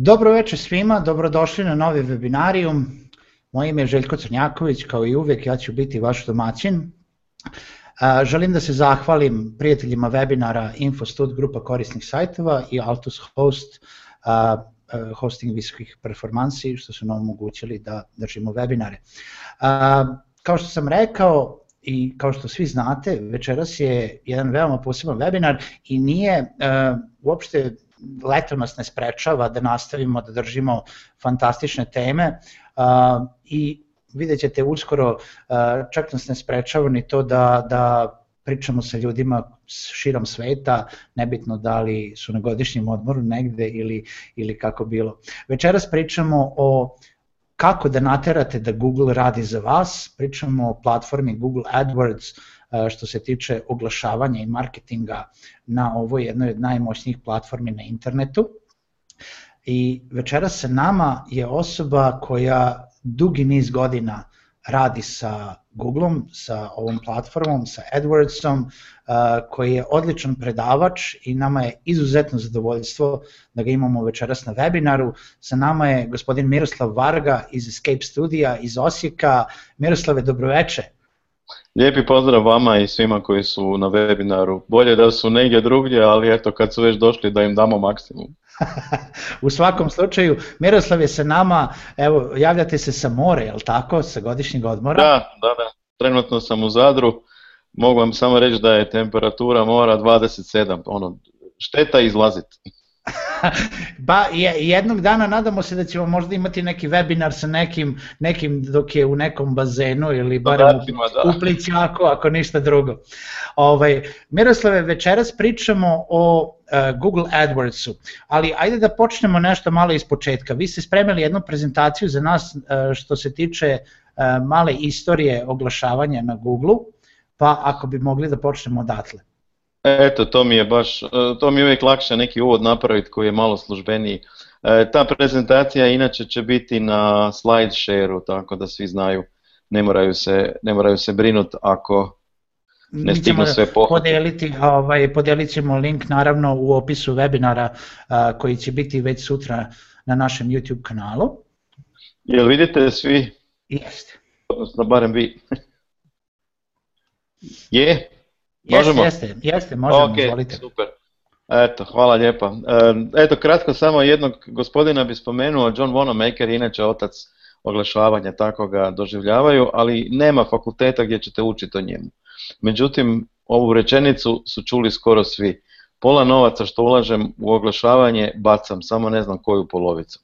Dobro večer svima, dobrodošli na novi webinarijum. Moje ime je Željko Crnjaković, kao i uvijek ja ću biti vaš domaćin. Želim da se zahvalim prijateljima webinara Infostud grupa korisnih sajtova i Altus Host hosting visokih performansi što su nam omogućili da držimo webinare. Kao što sam rekao, i kao što svi znate, večeras je jedan veoma poseban webinar i nije uopšte leto nas ne sprečava da nastavimo da držimo fantastične teme i vidjet ćete uskoro, čak nas ne sprečava ni to da, da pričamo sa ljudima širom sveta, nebitno da li su na godišnjem odmoru negde ili, ili kako bilo. Večeras pričamo o kako da naterate da Google radi za vas, pričamo o platformi Google AdWords e, što se tiče oglašavanja i marketinga na ovoj jednoj od najmoćnijih platformi na internetu. I večeras sa nama je osoba koja dugi niz godina radi sa Googleom, sa ovom platformom, sa AdWordsom, koji je odličan predavač i nama je izuzetno zadovoljstvo da ga imamo večeras na webinaru. Sa nama je gospodin Miroslav Varga iz Escape studija iz Osijeka. Miroslave, dobroveče. Lijepi pozdrav vama i svima koji su na webinaru. Bolje da su negdje drugdje, ali eto kad su već došli da im damo maksimum. u svakom slučaju, Miroslav je sa nama, evo, javljate se sa more, jel tako, sa godišnjeg odmora? Da, da, da. Trenutno sam u Zadru, mogu vam samo reći da je temperatura mora 27, ono, šteta izlaziti. ba, jednog dana nadamo se da ćemo možda imati neki webinar sa nekim, nekim dok je u nekom bazenu ili barem u, ako ako ništa drugo. Ovaj, Miroslave, večeras pričamo o e, Google AdWordsu, ali ajde da počnemo nešto malo iz početka. Vi ste spremili jednu prezentaciju za nas e, što se tiče e, male istorije oglašavanja na google pa ako bi mogli da počnemo odatle. Eto, to mi je baš, e, to mi je uvijek lakše neki uvod napraviti koji je malo službeniji. E, ta prezentacija inače će biti na slide share tako da svi znaju, ne moraju se, ne moraju se brinuti ako ne stignu sve po ovaj, podijelit ćemo link naravno u opisu webinara e, koji će biti već sutra na našem YouTube kanalu. Jel vidite svi? Jeste. odnosno Barem vi. Je? Možemo? Jeste, jeste, možemo, okay, izvolite. super. Eto, hvala lijepa. E, eto, kratko samo jednog gospodina bi spomenuo, John Wanamaker, inače otac oglašavanja, tako ga doživljavaju, ali nema fakulteta gdje ćete učiti o njemu. Međutim, ovu rečenicu su čuli skoro svi. Pola novaca što ulažem u oglašavanje bacam, samo ne znam koju polovicu.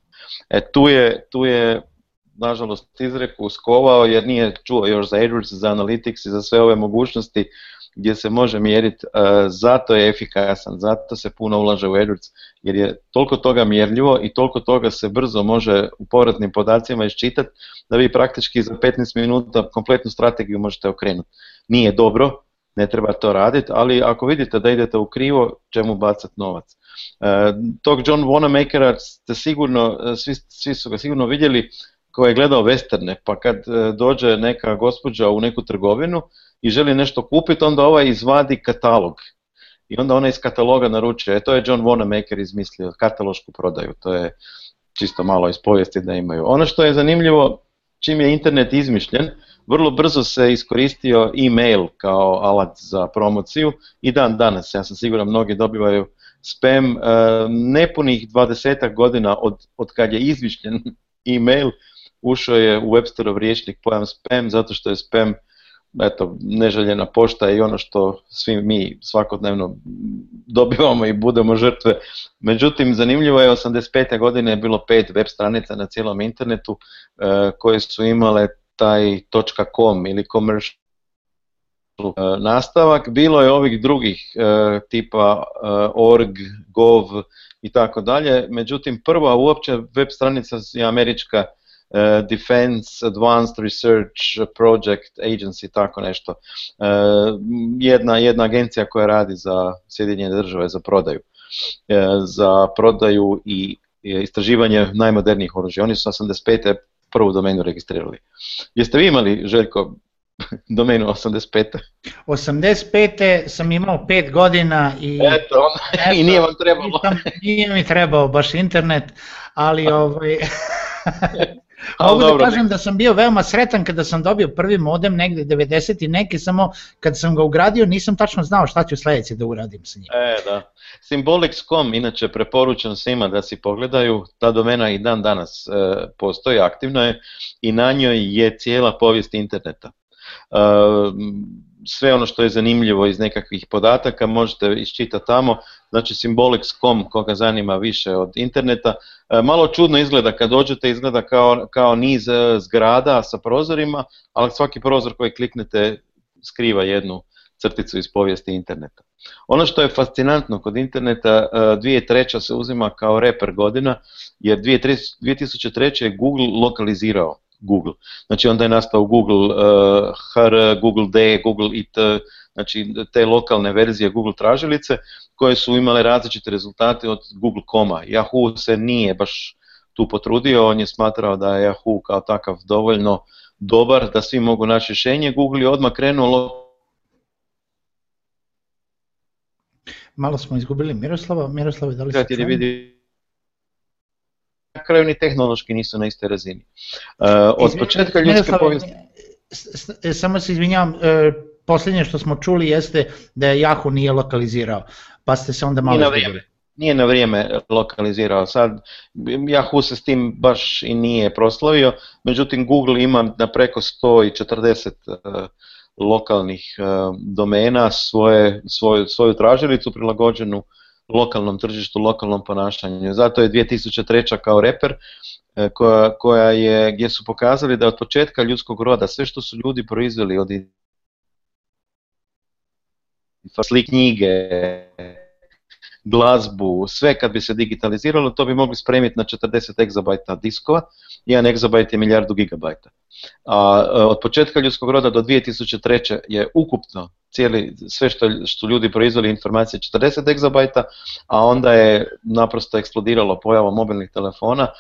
E, tu je, tu je nažalost izreku skovao jer nije čuo još za AdWords, za Analytics i za sve ove mogućnosti gdje se može mjeriti, e, zato je efikasan, zato se puno ulaže u AdWords, jer je toliko toga mjerljivo i toliko toga se brzo može u povratnim podacima iščitati da vi praktički za 15 minuta kompletnu strategiju možete okrenuti. Nije dobro, ne treba to raditi, ali ako vidite da idete u krivo, čemu bacati novac. E, tog John Wanamakera ste sigurno, e, svi, svi su ga sigurno vidjeli, koji je gledao westerne, pa kad e, dođe neka gospođa u neku trgovinu i želi nešto kupiti, onda ovaj izvadi katalog. I onda ona iz kataloga naručuje, e, to je John Wanamaker izmislio, katalošku prodaju, to je čisto malo iz povijesti da imaju. Ono što je zanimljivo, čim je internet izmišljen, vrlo brzo se iskoristio e-mail kao alat za promociju i dan danas, ja sam siguran mnogi dobivaju spam, e, nepunih dvadesetak godina od, od kad je izmišljen e-mail, ušao je u Websterov riječnik pojam spam zato što je spam eto, neželjena pošta i ono što svi mi svakodnevno dobivamo i budemo žrtve. Međutim, zanimljivo je, 85. godine je bilo pet web stranica na cijelom internetu e, koje su imale taj .com ili commercial e, nastavak. Bilo je ovih drugih e, tipa org, gov i tako dalje. Međutim, prva uopće web stranica je američka E, Defense Advanced Research Project Agency, tako nešto. E, jedna, jedna agencija koja radi za Sjedinjene države za prodaju. E, za prodaju i istraživanje najmodernijih oružja. Oni su 85. prvu domenu registrirali. Jeste vi imali, Željko, domenu 85. 85. sam imao 5 godina i, eto, i nije vam trebalo. mi trebao baš internet, ali ovaj, a da kažem da sam bio veoma sretan kada sam dobio prvi modem negde 90 i neki, samo kad sam ga ugradio nisam tačno znao šta ću sledeće da uradim sa njim. E, da. Symbolics.com, inače preporučam svima da si pogledaju, ta domena i dan danas e, postoji, aktivna je i na njoj je cijela povijest interneta. E, sve ono što je zanimljivo iz nekakvih podataka možete iščitati tamo, znači Symbolics.com koga zanima više od interneta. E, malo čudno izgleda kad dođete, izgleda kao, kao niz e, zgrada sa prozorima, ali svaki prozor koji kliknete skriva jednu crticu iz povijesti interneta. Ono što je fascinantno kod interneta, 2003. se uzima kao reper godina, jer 2003. je Google lokalizirao Google. Znači onda je nastao Google HR, uh, Google D, Google IT, znači te lokalne verzije Google tražilice koje su imale različite rezultate od Google Coma. Yahoo se nije baš tu potrudio, on je smatrao da je Yahoo kao takav dovoljno dobar, da svi mogu naći rješenje. Google je odmah krenuo Malo smo izgubili Miroslava. Miroslava, da li se na kraju ni tehnološki nisu na istoj razini. E, od početka ljudske povijesti... E, samo se izvinjavam, e, posljednje što smo čuli jeste da je Yahoo nije lokalizirao, pa ste se onda malo Nije na vrijeme lokalizirao, sad Yahoo se s tim baš i nije proslavio, međutim Google ima na preko 140 lokalnih domena svoje, svoju, svoju tražilicu prilagođenu lokalnom tržištu, lokalnom ponašanju. Zato je 2003. kao reper e, koja, koja je, gdje su pokazali da od početka ljudskog roda sve što su ljudi proizveli od sliknjige, knjige, glazbu, sve kad bi se digitaliziralo, to bi mogli spremiti na 40 egzabajta diskova, jedan egzabajt je milijardu gigabajta. A, e, od početka ljudskog roda do 2003. je ukupno cijeli, sve što su ljudi proizveli informacije 40 egzabajta, a onda je naprosto eksplodiralo pojava mobilnih telefona e,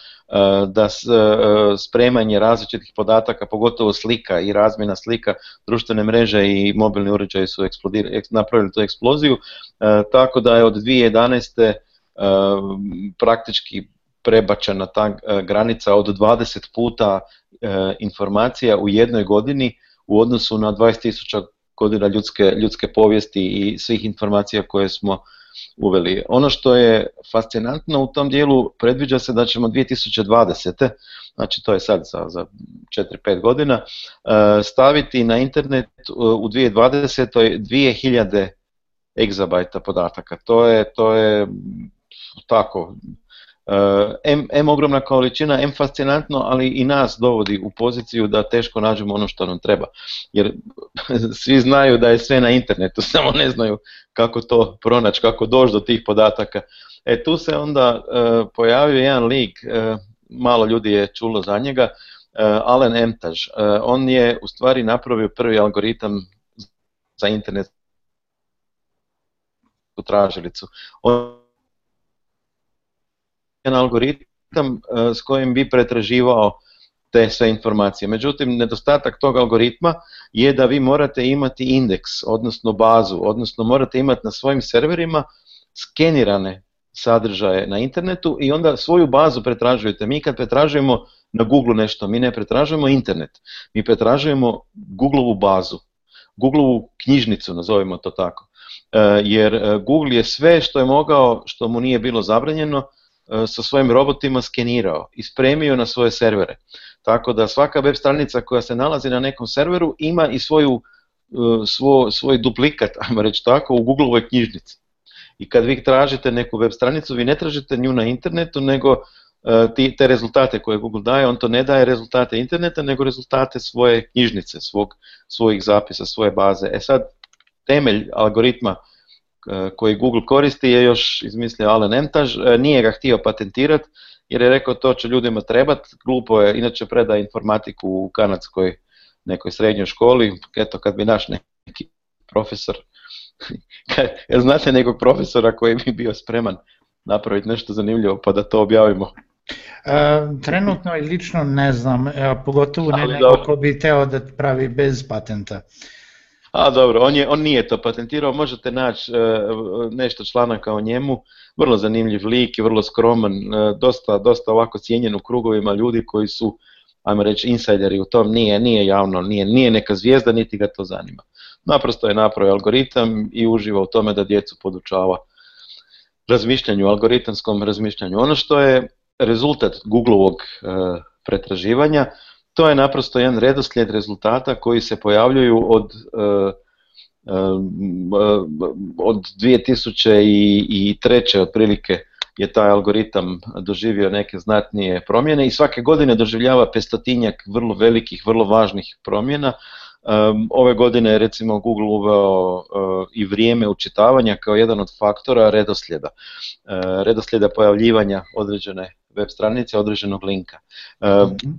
da e, spremanje različitih podataka, pogotovo slika i razmjena slika, društvene mreže i mobilni uređaji su napravili tu eksploziju, e, tako da je od 2011. praktički prebačena ta granica od 20 puta informacija u jednoj godini u odnosu na 20.000 godina ljudske, ljudske povijesti i svih informacija koje smo uveli. Ono što je fascinantno u tom dijelu, predviđa se da ćemo 2020. znači to je sad za, za 4-5 godina, e, staviti na internet e, u 2020. 2000 egzabajta podataka. To je, to je tako Eh, M, M ogromna količina, M fascinantno, ali i nas dovodi u poziciju da teško nađemo ono što nam treba. Jer svi znaju da je sve na internetu, samo ne znaju kako to pronaći, kako doći do tih podataka. E tu se onda eh, pojavio jedan lik, eh, malo ljudi je čulo za njega, e, Alan Emtaž. On je u stvari napravio prvi algoritam za internet tražilicu. On algoritam e, s kojim bi pretraživao te sve informacije. Međutim, nedostatak tog algoritma je da vi morate imati indeks, odnosno bazu, odnosno morate imati na svojim serverima skenirane sadržaje na internetu i onda svoju bazu pretražujete. Mi kad pretražujemo na Google nešto, mi ne pretražujemo internet, mi pretražujemo Googleovu bazu, Googleovu knjižnicu, nazovimo to tako. E, jer e, Google je sve što je mogao, što mu nije bilo zabranjeno, E, sa svojim robotima skenirao i spremio na svoje servere. Tako da svaka web stranica koja se nalazi na nekom serveru ima i svoju, e, svoj duplikat, ajmo reći tako, u Googleovoj knjižnici. I kad vi tražite neku web stranicu, vi ne tražite nju na internetu, nego e, te rezultate koje Google daje, on to ne daje rezultate interneta, nego rezultate svoje knjižnice, svog, svojih zapisa, svoje baze. E sad, temelj algoritma Eh, koji Google koristi je još izmislio Alan Entaž, eh, nije ga htio patentirati jer je rekao to će ljudima trebat, glupo je, inače preda informatiku u kanadskoj nekoj srednjoj školi, eto kad bi naš neki profesor, jel znate nekog profesora koji bi bio spreman napraviti nešto zanimljivo pa da to objavimo? Eh, trenutno i lično ne znam, pogotovo ne neko ko bi teo da pravi bez patenta. A dobro, on, on nije to patentirao, možete naći e, nešto članaka o njemu, vrlo zanimljiv lik i vrlo skroman, e, dosta, dosta ovako cijenjen u krugovima ljudi koji su, ajmo reći, insajderi u tom, nije, nije javno, nije, nije neka zvijezda, niti ga to zanima. Naprosto je napravio algoritam i uživa u tome da djecu podučava razmišljanju, algoritamskom razmišljanju. Ono što je rezultat google pretraživanja, to je naprosto jedan redoslijed rezultata koji se pojavljuju od e, e, e, od 2003. otprilike je taj algoritam doživio neke znatnije promjene i svake godine doživljava pestotinjak vrlo velikih, vrlo važnih promjena. Ove godine je recimo Google uveo i vrijeme učitavanja kao jedan od faktora redoslijeda, redoslijeda pojavljivanja određene web stranice određenog linka. E, mhm.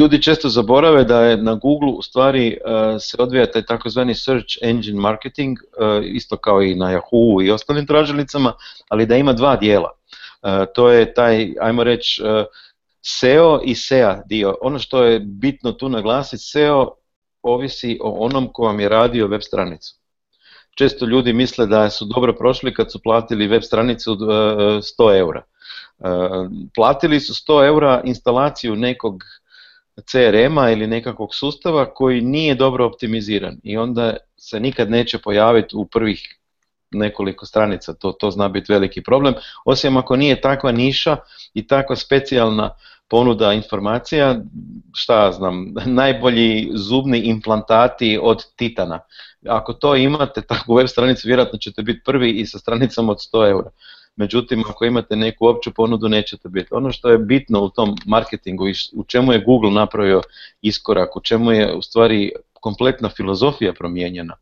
Ljudi često zaborave da je na Google u stvari e, se odvija taj takozvani search engine marketing, e, isto kao i na Yahoo i ostalim tražilicama, ali da ima dva dijela. To je taj, ajmo reći, SEO i SEA dio. Ono što je bitno tu naglasiti, SEO ovisi o onom ko vam je radio web stranicu. Često ljudi misle da su dobro prošli kad su platili web stranicu 100 eura. Eh, platili su 100 eura instalaciju nekog CRM-a ili nekakvog sustava koji nije dobro optimiziran i onda se nikad neće pojaviti u prvih nekoliko stranica, to, to zna biti veliki problem, osim ako nije takva niša i takva specijalna ponuda informacija, šta znam, najbolji zubni implantati od titana. Ako to imate, takvu web stranicu, vjerojatno ćete biti prvi i sa stranicom od 100 eura međutim ako imate neku opću ponudu nećete biti. Ono što je bitno u tom marketingu i u čemu je Google napravio iskorak, u čemu je u stvari kompletna filozofija promijenjena.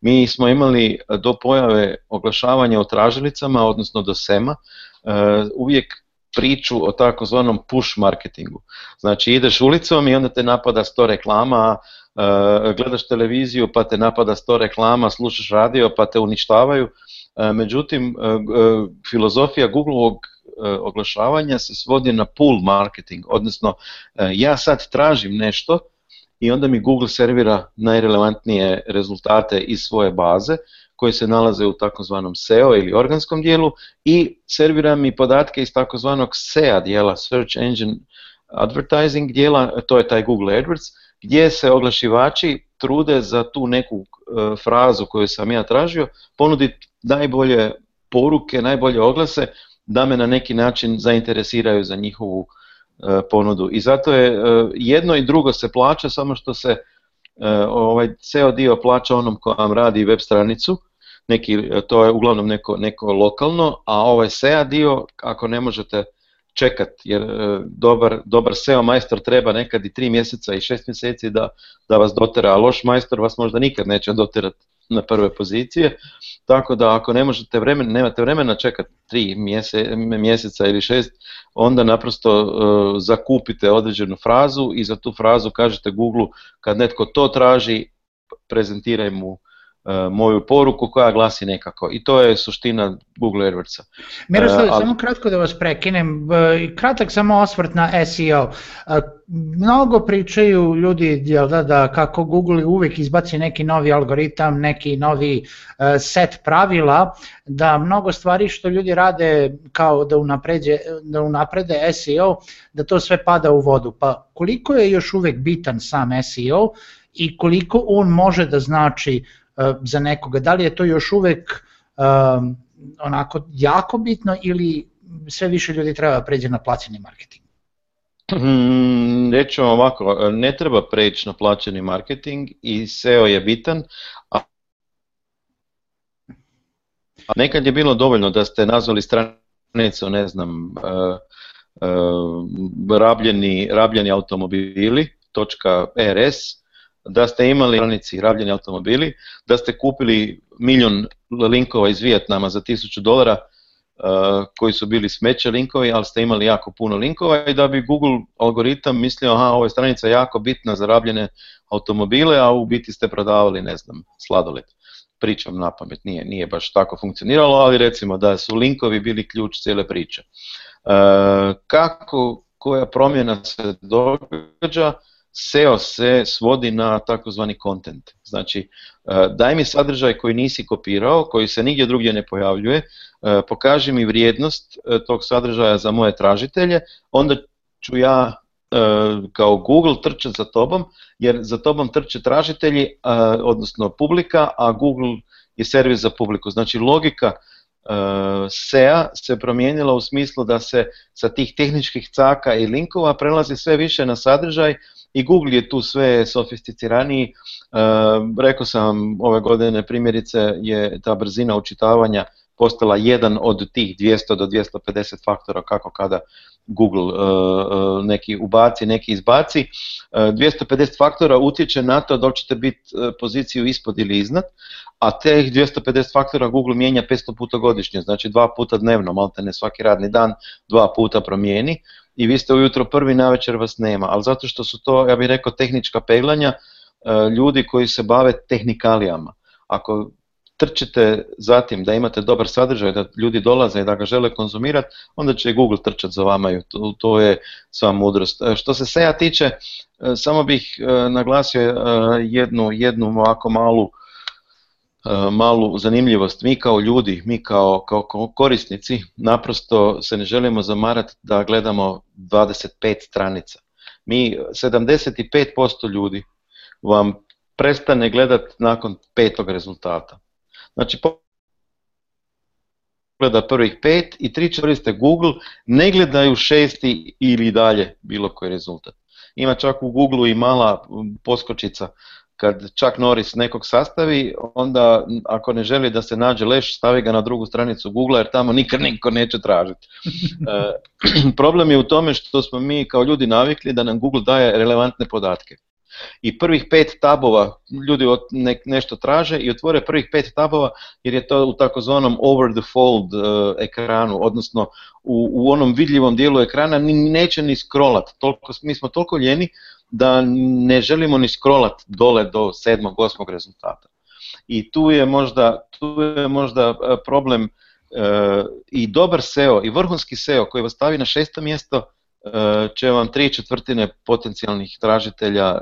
Mi smo imali e, do pojave oglašavanja o tražilicama, odnosno do SEMA, e, uvijek priču o takozvanom push marketingu. Znači ideš ulicom i onda te napada sto reklama, e, gledaš televiziju pa te napada sto reklama, slušaš radio pa te uništavaju. E, međutim e, e, filozofija Googleovog oglašavanja se svodi na pull marketing, odnosno ja sad tražim nešto i onda mi Google servira najrelevantnije rezultate iz svoje baze koje se nalaze u takozvanom SEO ili organskom dijelu i servira mi podatke iz takozvanog SEA dijela, Search Engine Advertising dijela, to je taj Google AdWords, gdje se oglašivači trude za tu neku e, frazu koju sam ja tražio ponuditi najbolje poruke, najbolje oglase da me na neki način zainteresiraju za njihovu e, ponudu. I zato je e, jedno i drugo se plaća, samo što se ovaj ceo dio plaća onom ko vam radi web stranicu, neki, to je uglavnom neko, neko lokalno, a ovaj SEA dio, ako ne možete čekat, jer e, dobar, dobar SEO majstor treba nekad i tri mjeseca i šest mjeseci da, da vas dotera, a loš majstor vas možda nikad neće doterati na prve pozicije, tako da ako ne možete vremen, nemate vremena čekati tri mjeseca ili šest, onda naprosto e, zakupite određenu frazu i za tu frazu kažete Google kad netko to traži, prezentiraj mu E, moju poruku koja glasi nekako. I to je suština Google AdWordsa. Miroslav, e, samo kratko da vas prekinem. E, kratak samo osvrt na SEO. Mnogo pričaju ljudi jel da, da kako Google uvijek izbaci neki novi algoritam, neki novi set pravila, da mnogo stvari što ljudi rade kao da, unapređe, da unaprede SEO, da to sve pada u vodu. Pa koliko je još uvijek bitan sam SEO i koliko on može da znači E, za nekoga. Da li je to još uvek e, onako jako bitno ili sve više ljudi treba pređe na plaćeni marketing? Reći mm, vam ovako, ne treba preći na plaćeni marketing i SEO je bitan, a nekad je bilo dovoljno da ste nazvali stranicu, ne znam, e, rabljeni, rabljeni automobili, .rs da ste imali stranici rabljeni automobili, da ste kupili milijun linkova iz Vijetnama za 1000 dolara uh, koji su bili smeće linkovi, ali ste imali jako puno linkova i da bi Google algoritam mislio aha, ova je stranica jako bitna za rabljene automobile, a u biti ste prodavali, ne znam, sladoled. Pričam na pamet, nije, nije baš tako funkcioniralo, ali recimo da su linkovi bili ključ cijele priče. Uh, kako, koja promjena se događa, SEO se svodi na takozvani content. Znači, e, daj mi sadržaj koji nisi kopirao, koji se nigdje drugdje ne pojavljuje, e, pokaži mi vrijednost e, tog sadržaja za moje tražitelje, onda ću ja kao Google trčati za tobom, jer za tobom trče tražitelji, odnosno publika, a Google je servis za publiku. Znači, logika SEA se promijenila u smislu da se sa tih tehničkih caka i linkova prelazi sve više na sadržaj i Google je tu sve sofisticiraniji. E, rekao sam ove godine primjerice je ta brzina učitavanja postala jedan od tih 200 do 250 faktora kako kada Google e, e, neki ubaci, neki izbaci. 250 faktora utječe na to da li ćete biti poziciju ispod ili iznad, a teh 250 faktora Google mijenja 500 puta godišnje, znači dva puta dnevno, malte ne svaki radni dan, dva puta promijeni i vi ste ujutro prvi, na večer vas nema, ali zato što su to, ja bih rekao, tehnička peglanja e, ljudi koji se bave tehnikalijama. Ako trčite zatim da imate dobar sadržaj, da ljudi dolaze i da ga žele konzumirati, onda će Google trčati za vama i to, je sva mudrost. E, što se SEA tiče, e, samo bih naglasio jednu, jednu ovako malu E, malu zanimljivost. Mi kao ljudi, mi kao, kao korisnici naprosto se ne želimo zamarati da gledamo 25 stranica. Mi 75% ljudi vam prestane gledat nakon petog rezultata. Znači gleda prvih pet i tri četvriste Google ne gledaju šesti ili dalje bilo koji rezultat. Ima čak u Google i mala poskočica kad čak Norris nekog sastavi, onda ako ne želi da se nađe leš, stavi ga na drugu stranicu Google jer tamo nikad niko neće tražiti. E, problem je u tome što smo mi kao ljudi navikli da nam Google daje relevantne podatke. I prvih pet tabova, ljudi nešto traže i otvore prvih pet tabova jer je to u takozvanom over the fold e, ekranu, odnosno u, onom vidljivom dijelu ekrana neće ni scrollat, mi smo toliko ljeni da ne želimo ni scrollat dole do sedmog, osmog rezultata. I tu je možda, tu je možda e, problem e, i dobar SEO i vrhunski SEO koji vas stavi na šesto mjesto e, će vam tri četvrtine potencijalnih tražitelja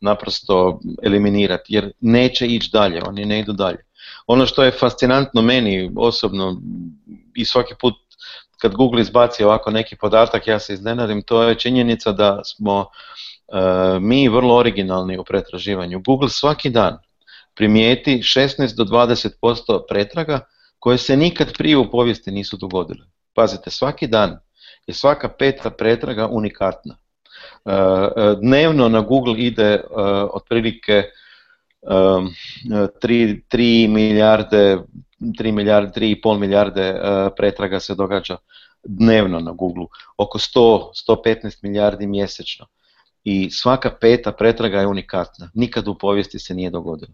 naprosto eliminirati jer neće ići dalje, oni ne idu dalje. Ono što je fascinantno meni osobno i svaki put kad Google izbaci ovako neki podatak, ja se iznenadim, to je činjenica da smo e, mi vrlo originalni u pretraživanju. Google svaki dan primijeti 16 do 20% pretraga koje se nikad prije u povijesti nisu dogodile. Pazite, svaki dan je svaka peta pretraga unikatna. E, e, dnevno na Google ide otprilike 3, 3 milijarde 3 milijarde, 3,5 milijarde e, pretraga se događa dnevno na Google, oko 100, 115 milijardi mjesečno. I svaka peta pretraga je unikatna, nikad u povijesti se nije dogodilo.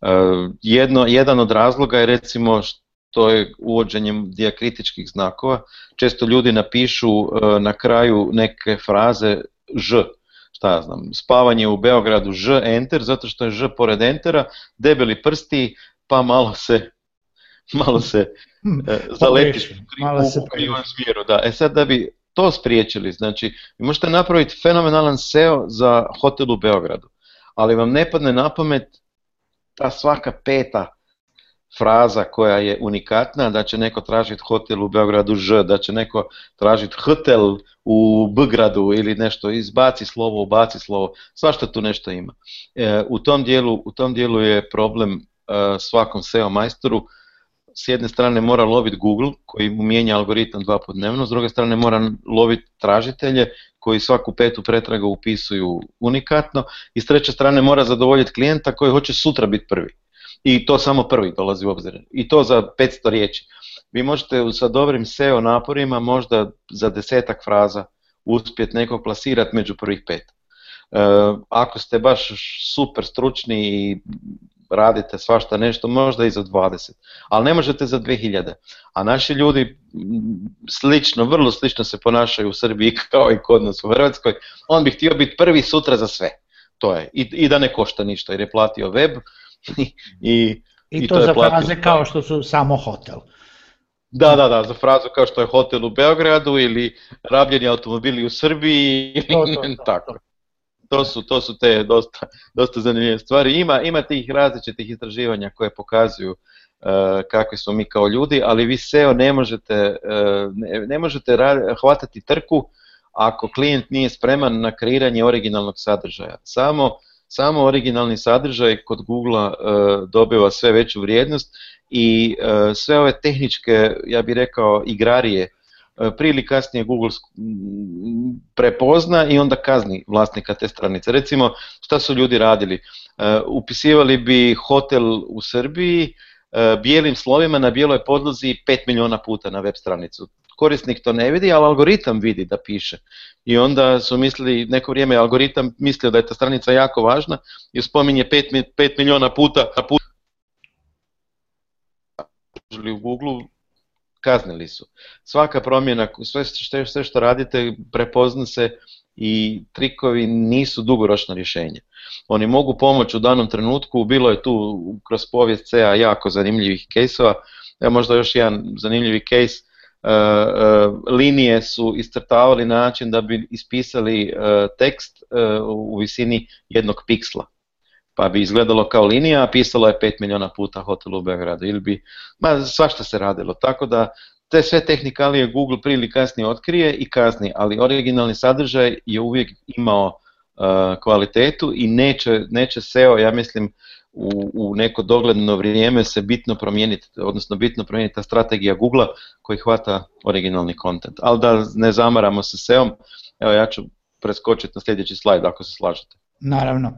E, jedno, jedan od razloga je recimo to je uvođenjem dijakritičkih znakova. Često ljudi napišu e, na kraju neke fraze ž, šta ja znam, spavanje u Beogradu ž, enter, zato što je ž pored entera, debeli prsti, pa malo se malo se hmm, e, zalepiš u krivom smjeru. Da. E sad da bi to spriječili, znači vi možete napraviti fenomenalan SEO za hotel u Beogradu, ali vam ne padne na pamet ta svaka peta fraza koja je unikatna, da će neko tražiti hotel u Beogradu Ž, da će neko tražiti hotel u Bgradu ili nešto, izbaci slovo, ubaci slovo, svašta tu nešto ima. E, u, tom dijelu, u tom dijelu je problem e, svakom SEO majstoru, s jedne strane mora loviti Google koji mu mijenja algoritam dva po dnevno, s druge strane mora loviti tražitelje koji svaku petu pretragu upisuju unikatno i s treće strane mora zadovoljiti klijenta koji hoće sutra biti prvi. I to samo prvi dolazi u obzir. I to za 500 riječi. Vi možete sa dobrim SEO naporima možda za desetak fraza uspjeti nekog plasirati među prvih pet. E, ako ste baš super stručni i radite svašta nešto, možda i za 20, ali ne možete za 2000. A naši ljudi slično, vrlo slično se ponašaju u Srbiji kao i kod nas u Hrvatskoj. On bi htio biti prvi sutra za sve. To je. I, i da ne košta ništa jer je platio web i, I, i to, za fraze kao što su samo hotel. Da, da, da, za frazu kao što je hotel u Beogradu ili rabljeni automobili u Srbiji, to, tako to su, to su te dosta, dosta zanimljive stvari. Ima, ima tih različitih istraživanja koje pokazuju e, kakvi smo mi kao ljudi, ali vi SEO ne možete, e, ne možete hvatati trku ako klijent nije spreman na kreiranje originalnog sadržaja. Samo, samo originalni sadržaj kod Google e, dobiva sve veću vrijednost i sve ove tehničke, ja bih rekao, igrarije E, prije ili kasnije Google prepozna i onda kazni vlasnika te stranice. Recimo, šta su ljudi radili? E, upisivali bi hotel u Srbiji e, bijelim slovima na bijeloj podlozi 5 miliona puta na web stranicu. Korisnik to ne vidi, ali algoritam vidi da piše. I onda su mislili, neko vrijeme algoritam mislio da je ta stranica jako važna i spominje 5, miliona puta, put u Google kaznili su. Svaka promjena, sve, što, sve što radite prepozna se i trikovi nisu dugoročno rješenje. Oni mogu pomoći u danom trenutku, bilo je tu kroz povijest CA jako zanimljivih kejsova, evo možda još jedan zanimljivi kejs, e, e, linije su iscrtavali način da bi ispisali e, tekst u visini jednog piksla pa bi izgledalo kao linija, a pisalo je 5 milijuna puta hotel u Beogradu ili bi, ma svašta se radilo, tako da te sve tehnikalije Google prije kasnije otkrije i kasni, ali originalni sadržaj je uvijek imao uh, kvalitetu i neće, neće SEO, ja mislim, u, u neko dogledno vrijeme se bitno promijeniti, odnosno bitno promijeniti ta strategija Google-a koji hvata originalni kontent. Ali da ne zamaramo se seom, evo ja ću preskočiti na sljedeći slajd ako se slažete. Naravno.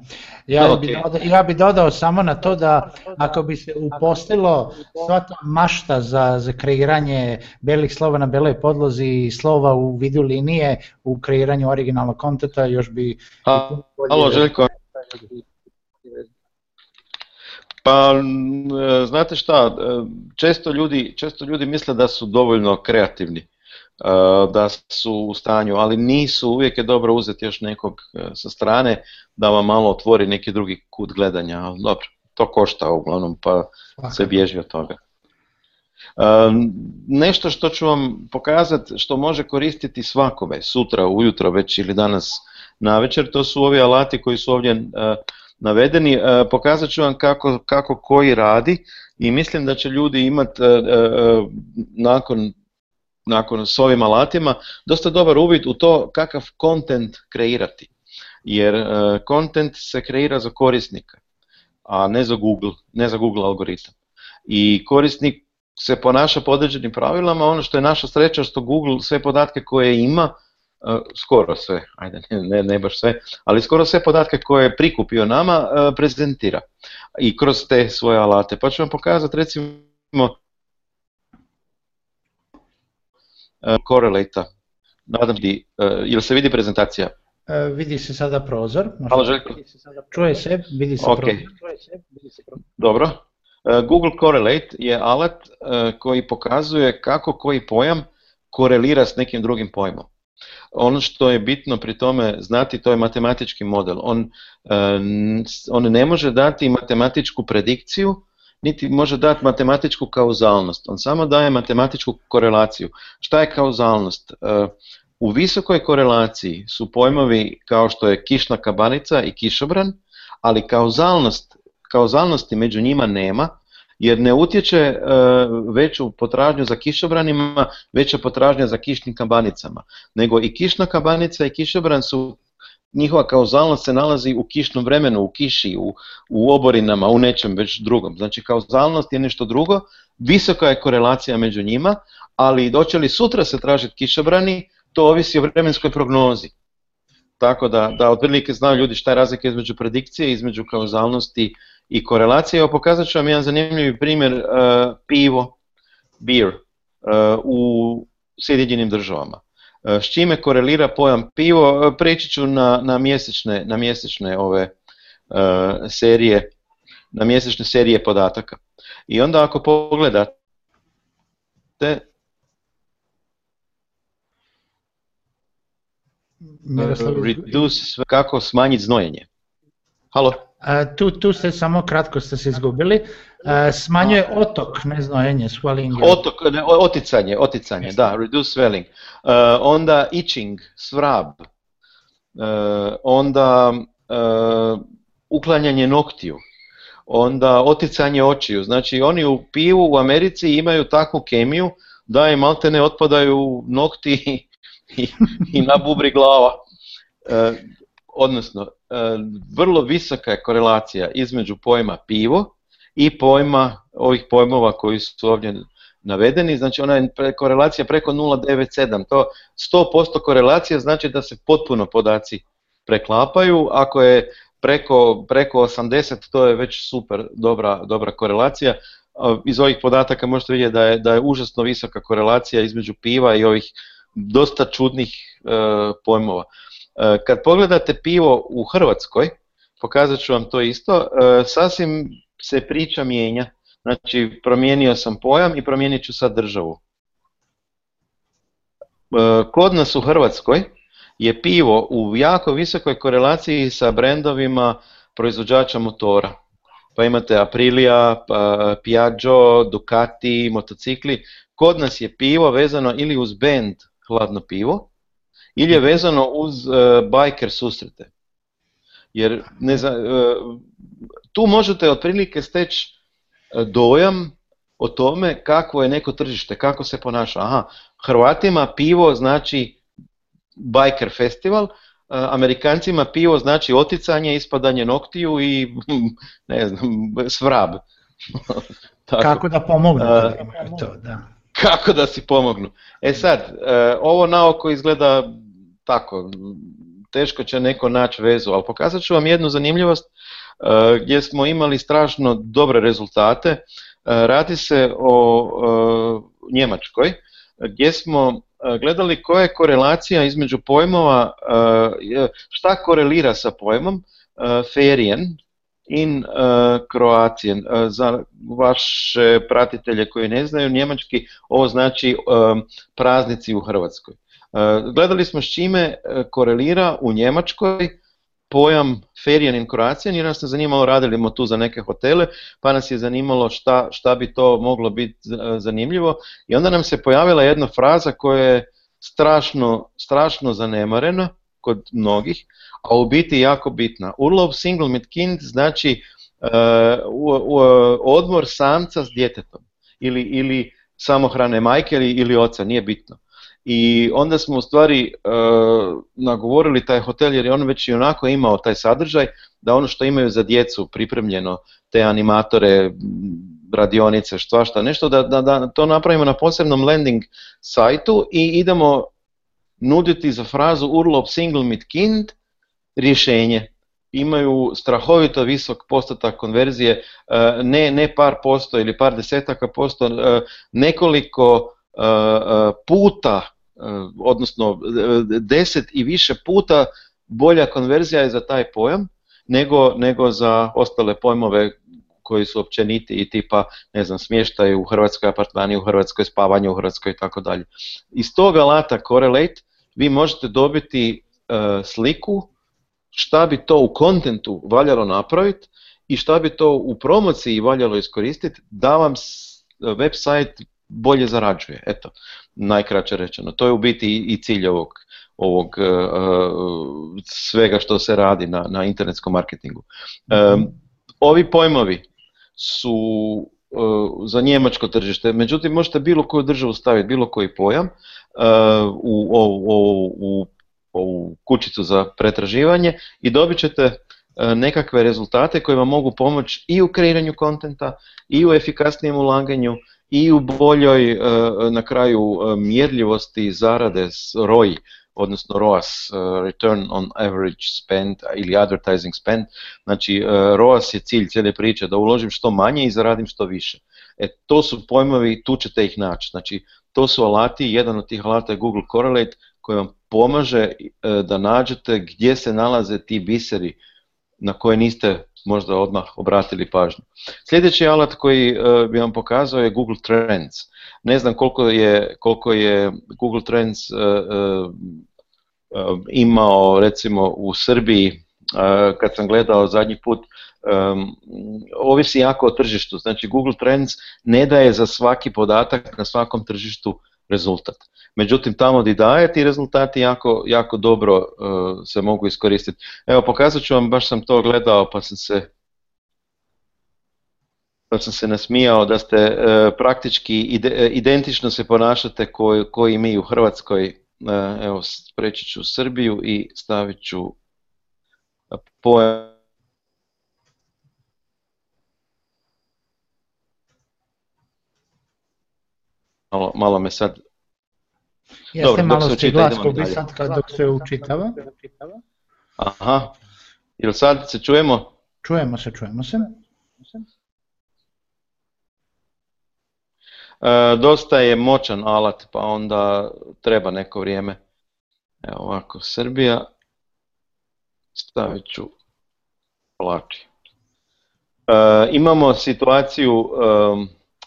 Ja, bi dodao, ja dodao samo na to da ako bi se upostilo sva ta mašta za, za kreiranje belih slova na beloj podlozi i slova u vidu linije u kreiranju originalnog kontenta još bi... A, Željko. Pa, e, znate šta, e, često ljudi, često ljudi misle da su dovoljno kreativni E, da su u stanju, ali nisu, uvijek je dobro uzeti još nekog e, sa strane da vam malo otvori neki drugi kut gledanja, ali dobro, to košta uglavnom pa se bježi od toga. E, nešto što ću vam pokazati što može koristiti svakome, sutra, ujutro već ili danas na večer, to su ovi alati koji su ovdje navedeni. Pokazat ću vam kako, kako koji radi i mislim da će ljudi imati nakon nakon s ovim alatima dosta dobar uvid u to kakav kontent kreirati. Jer kontent e, se kreira za korisnika, a ne za Google, ne za Google algoritam. I korisnik se ponaša po određenim pravilama, ono što je naša sreća što Google sve podatke koje ima, e, skoro sve, ajde, ne, ne baš sve, ali skoro sve podatke koje je prikupio nama e, prezentira i kroz te svoje alate. Pa ću vam pokazati recimo correlate e, Nadam e, jel se vidi prezentacija? E, vidi se sada prozor. Čuje se, vidi se prozor. Dobro. Google Correlate je alat koji pokazuje kako koji pojam korelira s nekim drugim pojmom. Ono što je bitno pri tome znati to je matematički model. On, on ne može dati matematičku predikciju niti može dati matematičku kauzalnost, on samo daje matematičku korelaciju. Šta je kauzalnost? E, u visokoj korelaciji su pojmovi kao što je kišna kabanica i kišobran, ali kauzalnost, kauzalnosti među njima nema, jer ne utječe e, veću potražnju za kišobranima, veća potražnja za kišnim kabanicama, nego i kišna kabanica i kišobran su njihova kauzalnost se nalazi u kišnom vremenu, u kiši, u, u oborinama, u nečem već drugom. Znači kauzalnost je nešto drugo, visoka je korelacija među njima, ali doće li sutra se tražiti kišobrani, to ovisi o vremenskoj prognozi. Tako da, da otprilike znaju ljudi šta je razlika između predikcije, između kauzalnosti i korelacije. Evo pokazat ću vam jedan zanimljivi primjer, e, pivo, beer, e, u Sjedinjenim državama. E, s čime korelira pojam pivo, e, preći ću na, na mjesečne, na mjesečne ove e, serije, na mjesečne serije podataka. I onda ako pogledate reduce, kako smanjiti znojenje. Halo? tu, tu ste samo kratko ste se izgubili. Smanjuje otok, ne enje swelling. Otok, oticanje, oticanje, da, reduce swelling. E, onda itching, svrab. E, onda e, uklanjanje noktiju onda oticanje očiju. Znači oni u pivu u Americi imaju takvu kemiju da im maltene otpadaju nokti i, i na bubri glava odnosno e, vrlo visoka je korelacija između pojma pivo i pojma ovih pojmova koji su ovdje navedeni, znači ona je korelacija preko 0,97, to 100% korelacija znači da se potpuno podaci preklapaju, ako je preko, preko 80 to je već super dobra, dobra korelacija, iz ovih podataka možete vidjeti da je, da je užasno visoka korelacija između piva i ovih dosta čudnih e, pojmova. E, kad pogledate pivo u Hrvatskoj, pokazat ću vam to isto, e, sasvim se priča mijenja. Znači, promijenio sam pojam i promijenit ću sad državu. E, kod nas u Hrvatskoj je pivo u jako visokoj korelaciji sa brendovima proizvođača motora. Pa imate Aprilia, pa, Piaggio, Ducati, motocikli. Kod nas je pivo vezano ili uz bend hladno pivo, ili je vezano uz uh, biker susrete. Jer ne zna, e, tu možete otprilike steći e, dojam o tome kako je neko tržište, kako se ponaša. Aha, Hrvatima pivo znači biker festival, Amerikancima pivo znači oticanje, ispadanje noktiju i ne znam, svrab. Tako. Kako da pomognu. to, da. Kako da si pomognu. E sad, ovo naoko izgleda tako, teško će neko naći vezu, ali pokazat ću vam jednu zanimljivost e, gdje smo imali strašno dobre rezultate. E, radi se o e, Njemačkoj gdje smo gledali koja je korelacija između pojmova, šta korelira sa pojmom ferien in kroacijen. Za vaše pratitelje koji ne znaju njemački, ovo znači praznici u Hrvatskoj. E, gledali smo s čime e, korelira u Njemačkoj pojam ferijan in Kroacijan jer nas je zanimalo radili smo tu za neke hotele pa nas je zanimalo šta, šta bi to moglo biti e, zanimljivo i onda nam se pojavila jedna fraza koja je strašno, strašno zanemarena kod mnogih, a u biti jako bitna. Urlov single mit kind znači odmor samca s djetetom ili, ili samohrane majke ili oca, nije bitno i onda smo u stvari e, nagovorili taj hotel jer je on već i onako imao taj sadržaj da ono što imaju za djecu pripremljeno, te animatore, radionice, svašta nešto, da, da, to napravimo na posebnom landing sajtu i idemo nuditi za frazu urlop single mit kind rješenje. Imaju strahovito visok postotak konverzije, e, ne, ne par posto ili par desetaka posto, e, nekoliko puta Eh, odnosno eh, deset i više puta bolja konverzija je za taj pojam nego, nego za ostale pojmove koji su općeniti i tipa ne znam smještaj u Hrvatskoj, apartmani u Hrvatskoj, spavanje u Hrvatskoj i tako dalje. Iz tog alata Correlate vi možete dobiti eh, sliku šta bi to u kontentu valjalo napraviti i šta bi to u promociji valjalo iskoristiti da vam website bolje zarađuje. Eto, najkraće rečeno. To je u biti i cilj ovog, e, e, svega što se radi na, na internetskom marketingu. E, mhm. Ovi pojmovi su za njemačko tržište, međutim možete bilo koju državu staviti, bilo koji pojam u ovu u kućicu za pretraživanje i dobit ćete nekakve rezultate koji vam mogu pomoći i u kreiranju kontenta i u efikasnijem ulaganju i u boljoj e, na kraju e, mjerljivosti zarade ROI, odnosno ROAS, e, Return on Average Spend ili Advertising Spend, znači ROAS je cilj cijele priče, da uložim što manje i zaradim što više. E, to su pojmovi, tu ćete ih naći, znači to su alati, jedan od tih alata je Google Correlate koji vam pomaže da nađete gdje se nalaze ti biseri na koje niste možda odmah obratili pažnju. Sljedeći alat koji e, bi vam pokazao je Google Trends. Ne znam koliko je, koliko je Google Trends e, e, imao recimo u Srbiji kad sam gledao zadnji put ovisi jako o tržištu. Znači Google Trends ne daje za svaki podatak na svakom tržištu rezultat. Međutim, tamo di daje ti rezultati jako, jako dobro e, se mogu iskoristiti. Evo, pokazat ću vam, baš sam to gledao pa sam se pa sam se nasmijao da ste e, praktički e, identično se ponašate koji, koji mi u Hrvatskoj. Uh, evo, preći ću u Srbiju i stavit ću pojam malo, malo me sad... Jeste Dobro, malo se učita, dok se učitava. Aha, ili sad se čujemo? Čujemo se, čujemo se. E, dosta je moćan alat, pa onda treba neko vrijeme. Evo ovako, Srbija, stavit ću plači. E, imamo situaciju...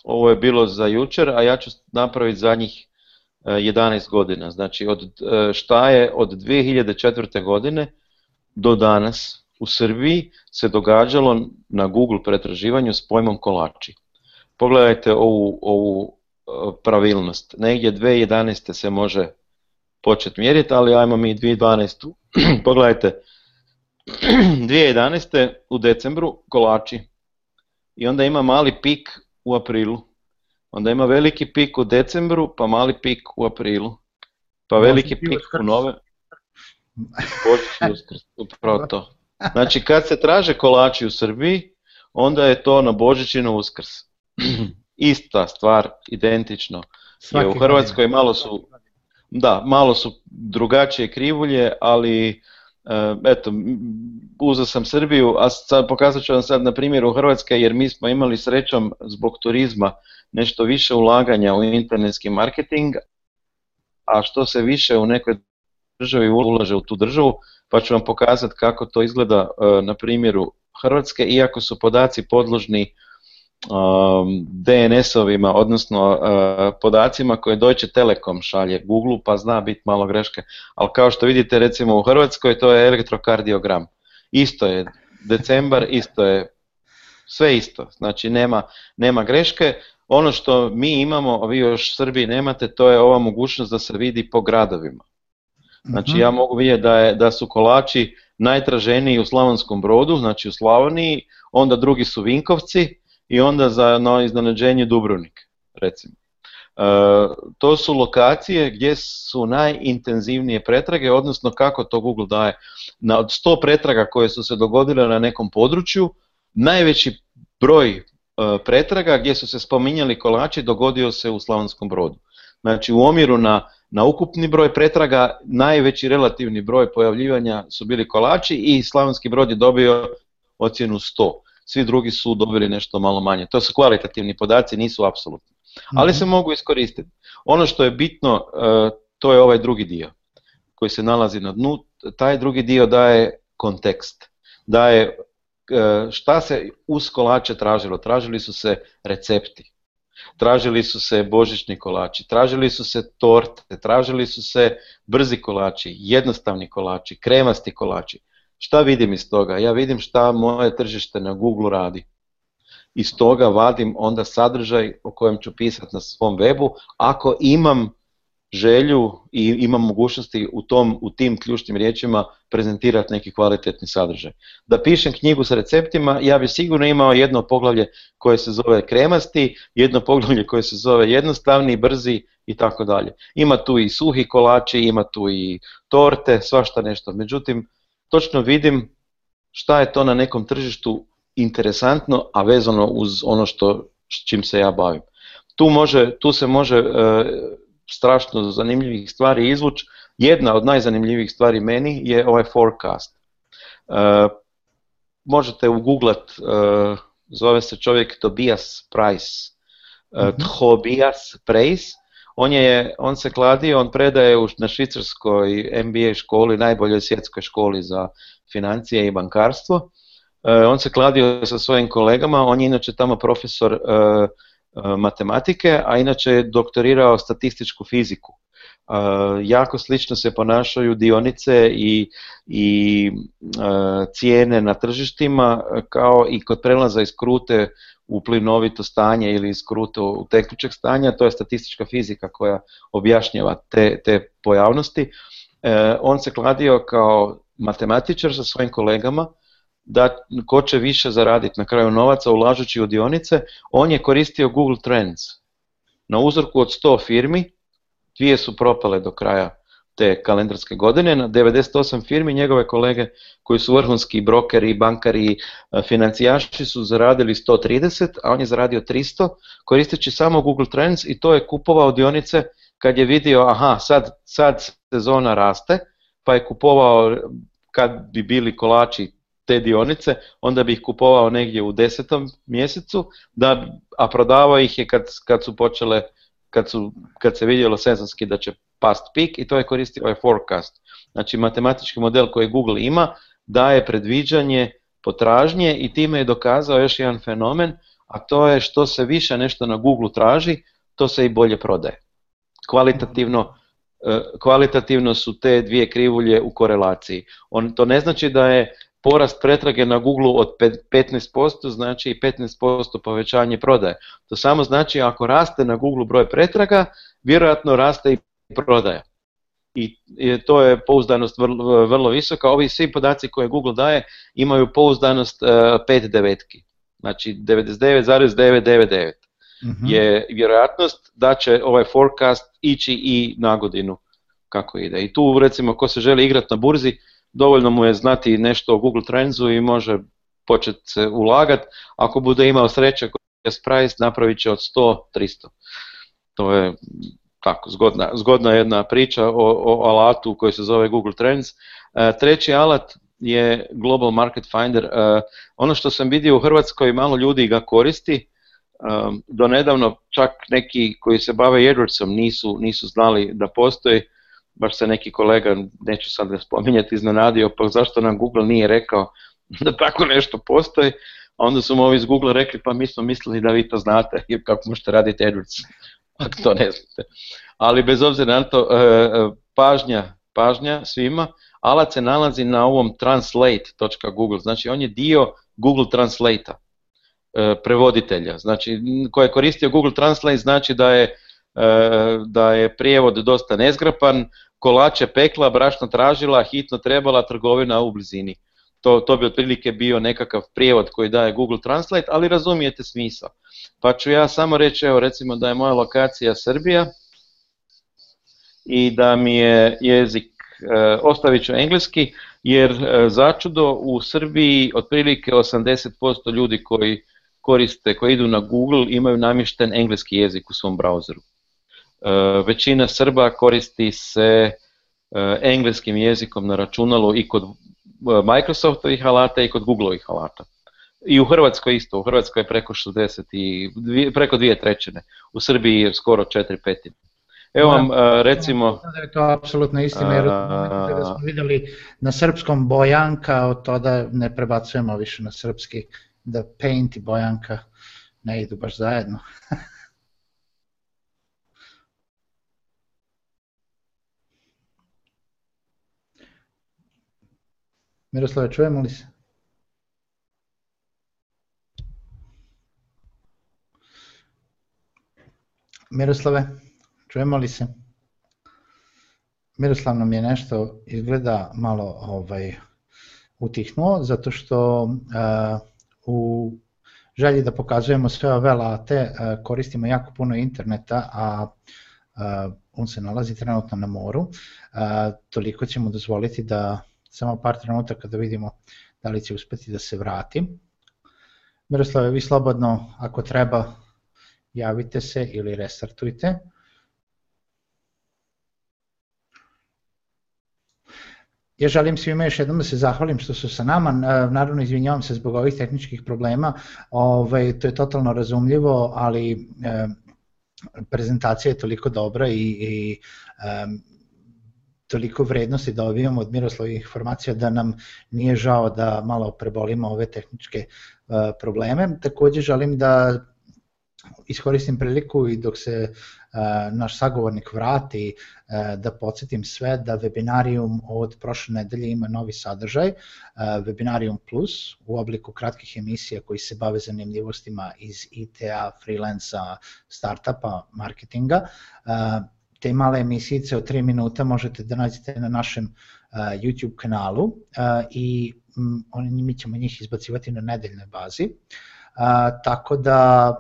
Ovo je bilo za jučer, a ja ću napraviti zadnjih 11 e, godina. Znači, od, e, šta je od 2004. godine do danas u Srbiji se događalo na Google pretraživanju s pojmom kolači. Pogledajte ovu, ovu e, pravilnost. Negdje 2011. se može početi mjeriti, ali ajmo mi 2012. Pogledajte, 2011. u decembru kolači i onda ima mali pik u aprilu, onda ima veliki pik u decembru, pa mali pik u aprilu, pa veliki pik u nove... Božić upravo to. Znači kad se traže kolači u Srbiji, onda je to na Božić i na uskrs. Ista stvar, identično. sve u Hrvatskoj malo su, da, malo su drugačije krivulje, ali E, eto, uzeo sam Srbiju, a sad pokazat ću vam sad na primjeru Hrvatske, jer mi smo imali srećom zbog turizma nešto više ulaganja u internetski marketing, a što se više u nekoj državi ulaže u tu državu, pa ću vam pokazati kako to izgleda e, na primjeru Hrvatske, iako su podaci podložni Um, DNS-ovima, odnosno uh, podacima koje Deutsche Telekom šalje Google, pa zna biti malo greške. Ali kao što vidite, recimo u Hrvatskoj to je elektrokardiogram. Isto je decembar, isto je sve isto. Znači nema, nema greške. Ono što mi imamo, a vi još u Srbiji nemate, to je ova mogućnost da se vidi po gradovima. Znači mhm. ja mogu vidjeti da, je, da su kolači najtraženiji u Slavonskom brodu, znači u Slavoniji, onda drugi su Vinkovci, i onda za no, iznenađenje Dubrovnik, recimo. E, to su lokacije gdje su najintenzivnije pretrage, odnosno kako to Google daje. Na od 100 pretraga koje su se dogodile na nekom području, najveći broj e, pretraga gdje su se spominjali kolači dogodio se u Slavonskom brodu. Znači u omjeru na, na ukupni broj pretraga, najveći relativni broj pojavljivanja su bili kolači i Slavonski brod je dobio ocjenu 100 svi drugi su dobili nešto malo manje. To su kvalitativni podaci, nisu apsolutni. Ali mhm. se mogu iskoristiti. Ono što je bitno, e, to je ovaj drugi dio koji se nalazi na dnu. Taj drugi dio daje kontekst, daje e, šta se uz kolače tražilo. Tražili su se recepti, tražili su se božićni kolači, tražili su se torte, tražili su se brzi kolači, jednostavni kolači, kremasti kolači. Šta vidim iz toga? Ja vidim šta moje tržište na Google radi. Iz toga vadim onda sadržaj o kojem ću pisati na svom webu, ako imam želju i imam mogućnosti u, tom, u tim ključnim riječima prezentirati neki kvalitetni sadržaj. Da pišem knjigu sa receptima, ja bi sigurno imao jedno poglavlje koje se zove kremasti, jedno poglavlje koje se zove jednostavni, brzi i tako dalje. Ima tu i suhi kolači, ima tu i torte, svašta nešto. Međutim, točno vidim šta je to na nekom tržištu interesantno, a vezano uz ono što s čim se ja bavim. Tu, može, tu se može e, strašno zanimljivih stvari izvući. Jedna od najzanimljivijih stvari meni je ovaj forecast. E, možete uguglat, e, zove se čovjek Tobias Price. Mm-hmm. Tobias Price on, je, on se kladio, on predaje u, na švicarskoj MBA školi, najboljoj svjetskoj školi za financije i bankarstvo. E, on se kladio sa svojim kolegama, on je inače tamo profesor e, e, matematike, a inače je doktorirao statističku fiziku. jako slično se ponašaju dionice i, i cijene na tržištima kao i kod prelaza iz krute u plinovito stanje ili iz kruto tekućeg stanja, to je statistička fizika koja objašnjava te, te pojavnosti. E, on se kladio kao matematičar sa svojim kolegama da ko će više zaraditi na kraju novaca ulažući u dionice, on je koristio Google Trends. Na uzorku od 100 firmi, dvije su propale do kraja te kalendarske godine na 98 firmi njegove kolege koji su vrhunski brokeri, bankari, e, financijaši su zaradili 130, a on je zaradio 300 koristeći samo Google Trends i to je kupovao dionice kad je vidio aha sad, sad sezona raste pa je kupovao kad bi bili kolači te dionice, onda bi ih kupovao negdje u desetom mjesecu, da, a prodavao ih je kad, kad su počele, kad, su, kad se vidjelo sezonski da će past peak i to je koristio ovaj forecast. Znači matematički model koji Google ima daje predviđanje potražnje i time je dokazao još jedan fenomen, a to je što se više nešto na Google traži, to se i bolje prodaje. Kvalitativno, e, kvalitativno su te dvije krivulje u korelaciji. On, to ne znači da je porast pretrage na Google od 15%, znači i 15% povećanje prodaje. To samo znači ako raste na Google broj pretraga, vjerojatno raste i prodaja. I to je pouzdanost vrlo, visoka. Ovi svi podaci koje Google daje imaju pouzdanost 5 e, devetki. Znači 99,999 mhm. je vjerojatnost da će ovaj forecast ići i na godinu kako ide. I tu recimo ko se želi igrati na burzi, dovoljno mu je znati nešto o Google Trendsu i može početi ulagati. Ako bude imao sreće, price napravit će od 100-300. To je tako, zgodna, zgodna jedna priča o, alatu koji se zove Google Trends. E, treći alat je Global Market Finder. E, ono što sam vidio u Hrvatskoj, malo ljudi ga koristi, e, do nedavno čak neki koji se bave AdWordsom nisu, nisu znali da postoji, baš se neki kolega, neću sad ne spominjati, iznenadio, pa zašto nam Google nije rekao da tako nešto postoji, onda su mu ovi iz Google rekli, pa mi smo mislili da vi to znate, kako možete raditi AdWords ako to ne znate. Ali bez obzira na to, e, e, pažnja, pažnja svima, alat se nalazi na ovom translate.google, znači on je dio Google translate e, prevoditelja, znači koje je koristio Google Translate znači da je, da je prijevod dosta nezgrapan, kolače pekla, brašno tražila, hitno trebala, trgovina u blizini. To, to bi otprilike bio nekakav prijevod koji daje Google Translate, ali razumijete smisao. Pa ću ja samo reći, evo recimo da je moja lokacija Srbija i da mi je jezik, e, ostavit ću engleski, jer e, začudo u Srbiji otprilike 80% ljudi koji koriste, koji idu na Google imaju namješten engleski jezik u svom browseru. E, većina Srba koristi se engleskim jezikom na računalu i kod E, Microsoftovih alata i kod Googleovih alata. I u Hrvatskoj isto, u Hrvatskoj je preko 60 i dvije, preko dvije trećine, u Srbiji je skoro 4 petine. Evo vam e, recimo... Da je to apsolutno istina, jer kada smo vidjeli na srpskom bojanka, od toga ne prebacujemo više na srpski, da paint i bojanka ne idu baš zajedno. Miroslave, čujemo li se? Miroslave, čujemo li se? Miroslav nam je nešto izgleda malo ovaj, utihnuo, zato što u želji da pokazujemo sve ove late, koristimo jako puno interneta, a on se nalazi trenutno na moru, toliko ćemo dozvoliti da samo par trenutaka da vidimo da li će uspjeti da se vrati. Miroslave, vi slobodno, ako treba, javite se ili restartujte. Ja želim svima još jednom da se zahvalim što su sa nama, naravno izvinjavam se zbog ovih tehničkih problema, Ove, ovaj, to je totalno razumljivo, ali eh, prezentacija je toliko dobra i, i toliko vrednosti da dobijamo od Miroslovih informacija da nam nije žao da malo prebolimo ove tehničke e, probleme. Također želim da iskoristim priliku i dok se e, naš sagovornik vrati e, da podsjetim sve da webinarijum od prošle nedelje ima novi sadržaj, Webinarium webinarijum plus u obliku kratkih emisija koji se bave zanimljivostima iz IT-a, freelansa, startupa, marketinga te male emisice od 3 minuta možete da nađete na našem e, YouTube kanalu e, i mi ćemo njih izbacivati na nedeljnoj bazi. E, tako da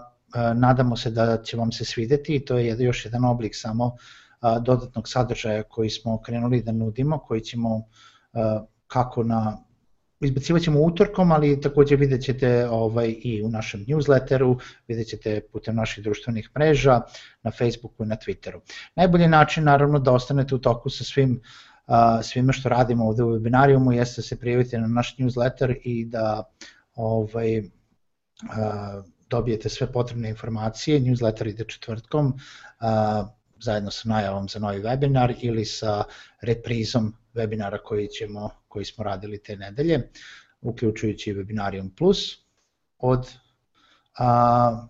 nadamo se da će vam se svidjeti i to je još jedan oblik samo dodatnog sadržaja koji smo krenuli da nudimo, koji ćemo kako na izbacivat ćemo utorkom, ali također vidjet ćete ovaj, i u našem newsletteru, vidjet ćete putem naših društvenih mreža, na Facebooku i na Twitteru. Najbolji način naravno da ostanete u toku sa svim svime što radimo ovdje u webinarijumu jeste da se prijavite na naš newsletter i da ovaj, dobijete sve potrebne informacije. Newsletter ide četvrtkom zajedno sa najavom za novi webinar ili sa reprizom webinara koji ćemo koji smo radili te nedelje, uključujući Webinarium Plus od, a,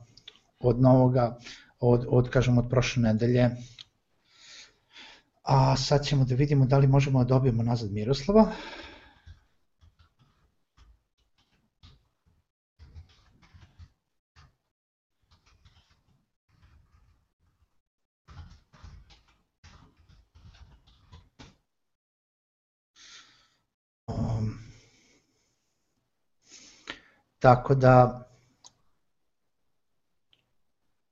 od novoga, od, od, kažem, od prošle nedelje. A sad ćemo da vidimo da li možemo da dobijemo nazad Miroslava. Tako da,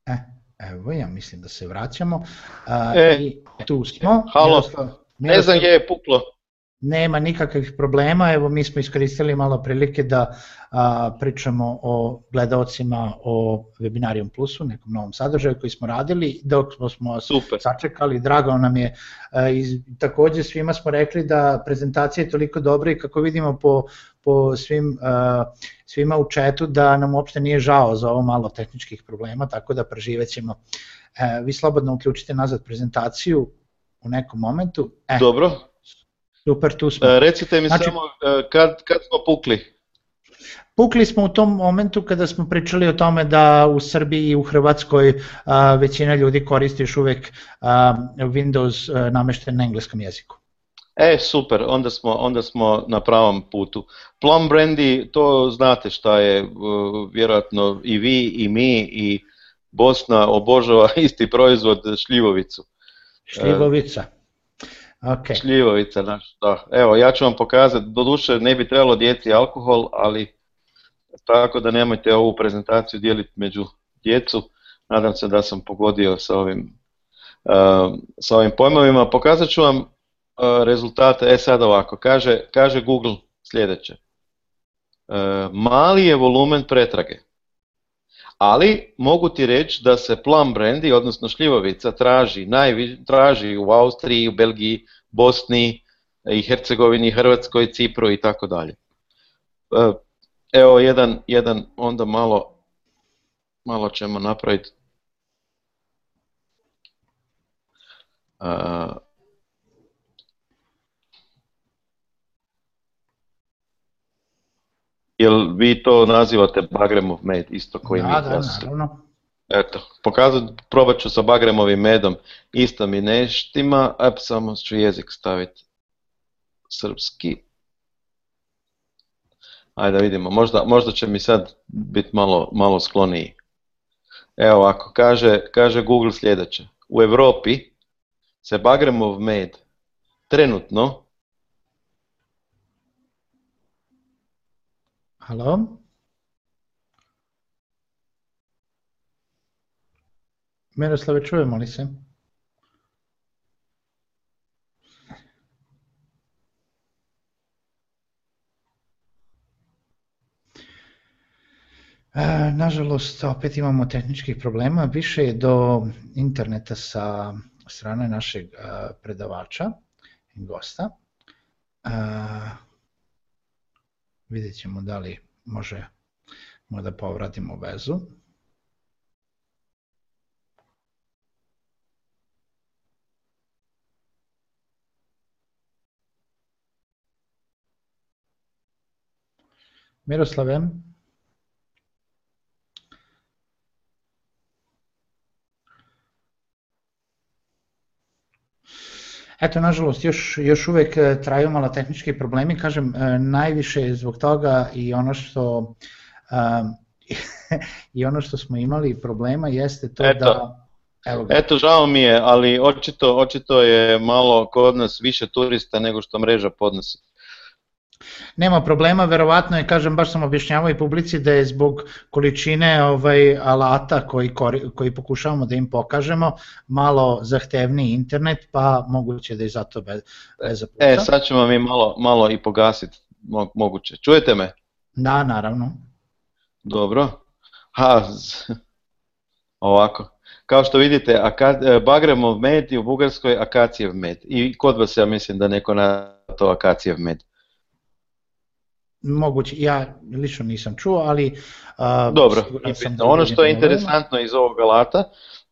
e, evo ja mislim da se vraćamo. E, I tu smo. ne znam je puklo. Nema nikakvih problema, evo mi smo iskoristili malo prilike da pričamo o gledaocima o Webinarium Plusu, nekom novom sadržaju koji smo radili, dok smo Super. sačekali, drago nam je. A, e, također svima smo rekli da prezentacija je toliko dobra i kako vidimo po po svim, svima u četu da nam uopšte nije žao za ovo malo tehničkih problema, tako da preživećemo. E, vi slobodno uključite nazad prezentaciju u nekom momentu. E, Dobro. Super, tu smo. E, recite mi znači, samo kad, kad smo pukli? Pukli smo u tom momentu kada smo pričali o tome da u Srbiji i u Hrvatskoj većina ljudi koristi još uvek Windows namešten na engleskom jeziku. E, super, onda smo, onda smo na pravom putu. Plum Brandy, to znate šta je, e, vjerojatno i vi i mi i Bosna obožava isti proizvod, šljivovicu. Šljivovica. Okay. Šljivovica, da. Evo, ja ću vam pokazati, doduše ne bi trebalo djeci alkohol, ali tako da nemojte ovu prezentaciju dijeliti među djecu. Nadam se da sam pogodio sa ovim, e, sa ovim pojmovima. Pokazat ću vam E, rezultate, e sad ovako, kaže, kaže Google sljedeće. E, mali je volumen pretrage, ali mogu ti reći da se plan brandi, odnosno šljivovica, traži, najvi, traži u Austriji, u Belgiji, Bosni i Hercegovini, Hrvatskoj, Cipru i tako dalje. E, evo jedan, jedan onda malo, malo ćemo napraviti. Jel vi to nazivate Bagremov med, isto koji mi da, naravno. Eto, pokazat, probat ću sa Bagremovim medom, isto mi neštima, a samo ću jezik staviti srpski. Ajde da vidimo, možda, možda, će mi sad biti malo, malo skloniji. Evo ako kaže, kaže Google sljedeće. U Europi se Bagremov med trenutno Halo? Miroslave, čujemo li se? E, nažalost, opet imamo tehničkih problema. Više je do interneta sa strane našeg e, predavača i gosta. E, Vidjet ćemo da li može da povratimo vezu. Miroslavem, Eto, nažalost, još, još uvek e, traju malo tehnički problemi, kažem, e, najviše zbog toga i ono što... I ono što smo imali problema jeste to Eto. da... Evo Eto, žao mi je, ali očito, očito je malo kod nas više turista nego što mreža podnosi. Nema problema, verovatno je, kažem, baš sam objašnjavao i publici da je zbog količine ovaj, alata koji, koji pokušavamo da im pokažemo malo zahtevni internet, pa moguće da je zato bez, bez E, sad ćemo mi malo, malo i pogasiti, moguće. Čujete me? Da, naravno. Dobro. Ha, ovako. Kao što vidite, akad, e, Bagremov med i u Bugarskoj Akacijev med. I kod vas ja mislim da neko na to Akacijev med moguće, ja lično nisam čuo, ali... Dobro, ono što je interesantno iz ovog alata,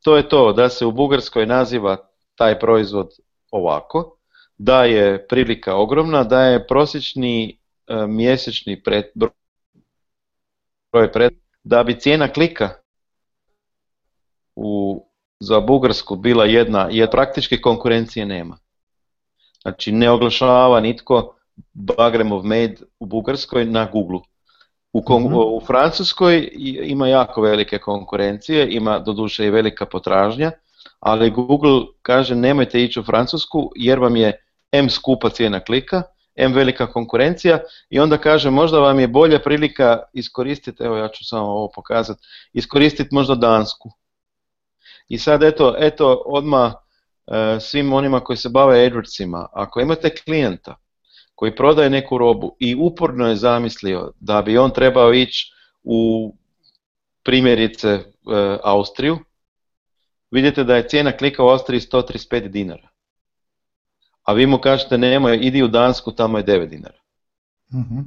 to je to da se u Bugarskoj naziva taj proizvod ovako, da je prilika ogromna, da je prosječni e, mjesečni pred, broj pred, da bi cijena klika u, za Bugarsku bila jedna, jer praktički konkurencije nema. Znači ne oglašava nitko, Bagremov made u Bugarskoj na Google. U, mhm. u Francuskoj ima jako velike konkurencije, ima doduše i velika potražnja, ali Google kaže nemojte ići u Francusku jer vam je M skupa cijena klika, M velika konkurencija i onda kaže možda vam je bolja prilika iskoristiti, evo ja ću samo ovo pokazati, iskoristiti možda Dansku. I sad eto, eto odmah e, svim onima koji se bave AdWordsima, ako imate klijenta koji prodaje neku robu i uporno je zamislio da bi on trebao ići u primjerice e, Austriju, vidite da je cijena klika u Austriji 135 dinara. A vi mu kažete nemoj, idi u Dansku, tamo je 9 dinara. Mhm.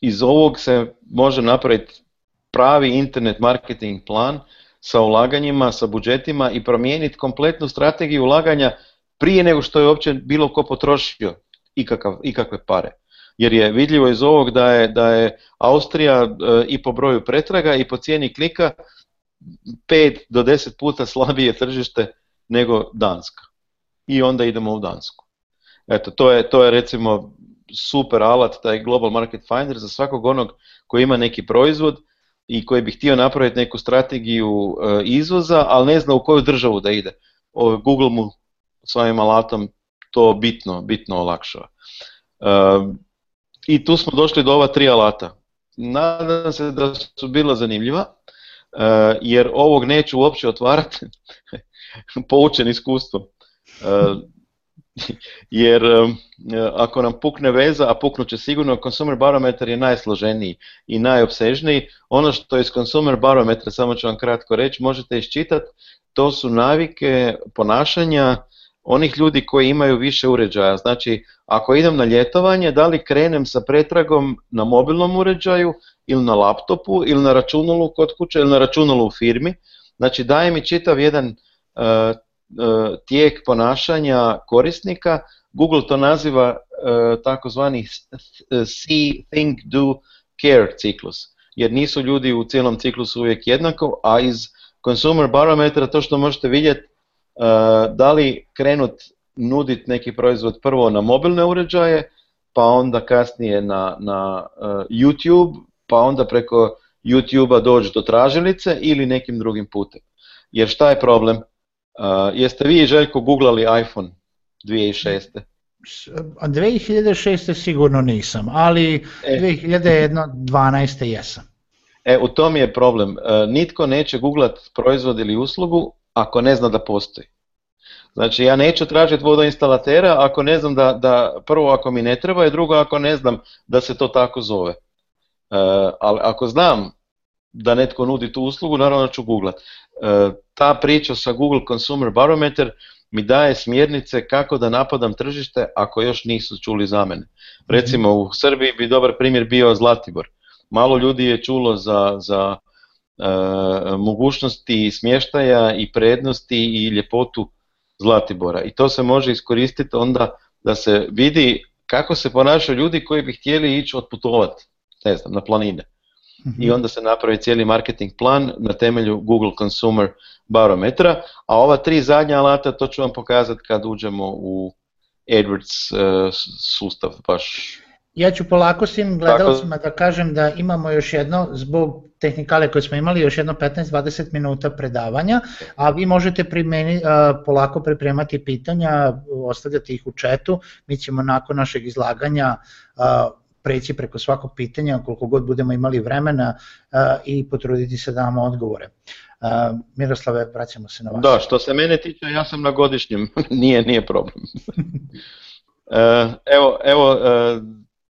Iz ovog se može napraviti pravi internet marketing plan sa ulaganjima, sa budžetima i promijeniti kompletnu strategiju ulaganja prije nego što je uopće bilo ko potrošio ikakav, ikakve pare. Jer je vidljivo iz ovog da je, da je Austrija e, i po broju pretraga i po cijeni klika 5 do 10 puta slabije tržište nego Danska. I onda idemo u Dansku. Eto, to je, to je recimo super alat, taj Global Market Finder za svakog onog koji ima neki proizvod i koji bi htio napraviti neku strategiju e, izvoza, ali ne zna u koju državu da ide. Google mu svojim alatom to bitno, bitno olakšava. Ehm, I tu smo došli do ova tri alata. Nadam se da su bila zanimljiva, ehm, jer ovog neću uopće otvarati, poučen iskustvom. Ehm, jer ako nam pukne veza, a puknut će sigurno, consumer barometar je najsloženiji i najopsežniji. Ono što iz consumer barometra, samo ću vam kratko reći, možete iščitati, to su navike ponašanja onih ljudi koji imaju više uređaja. Znači, ako idem na ljetovanje, da li krenem sa pretragom na mobilnom uređaju ili na laptopu ili na računalu kod kuće ili na računalu u firmi. Znači, daje mi čitav jedan eh, eh, tijek ponašanja korisnika. Google to naziva eh, takozvani see, think, do, care ciklus. Jer nisu ljudi u cijelom ciklusu uvijek jednako, a iz consumer barometra to što možete vidjeti Eh, da li krenut nudit neki proizvod prvo na mobilne uređaje, pa onda kasnije na, na eh, YouTube, pa onda preko YouTube-a doći do tražilice ili nekim drugim putem. Jer šta je problem? Eh, jeste vi, Željko, googlali iPhone 2006. 2006. sigurno nisam, ali e. 2012. jesam. E, u tom je problem. Nitko neće googlat proizvod ili uslugu ako ne zna da postoji. Znači ja neću tražiti vodoinstalatera ako ne znam da, da prvo ako mi ne treba i drugo ako ne znam da se to tako zove. E, ali ako znam da netko nudi tu uslugu, naravno ću googlat. E, ta priča sa Google Consumer Barometer mi daje smjernice kako da napadam tržište ako još nisu čuli za mene. Recimo u Srbiji bi dobar primjer bio Zlatibor. Malo ljudi je čulo za, za E, mogućnosti smještaja i prednosti i ljepotu Zlatibora. I to se može iskoristiti onda da se vidi kako se ponašaju ljudi koji bi htjeli ići otputovati, ne znam, na planine. Mhm. I onda se napravi cijeli marketing plan na temelju Google Consumer barometra, a ova tri zadnja alata to ću vam pokazati kad uđemo u AdWords e, sustav baš ja ću polako svim gledalcima da kažem da imamo još jedno, zbog tehnikale koje smo imali, još jedno 15-20 minuta predavanja, a vi možete primeni, polako pripremati pitanja, ostavljati ih u četu, mi ćemo nakon našeg izlaganja preći preko svakog pitanja koliko god budemo imali vremena i potruditi se da damo odgovore. Miroslave, vraćamo se na vas. Da, što se mene tiče, ja sam na godišnjem, nije, nije problem. E, evo, evo e,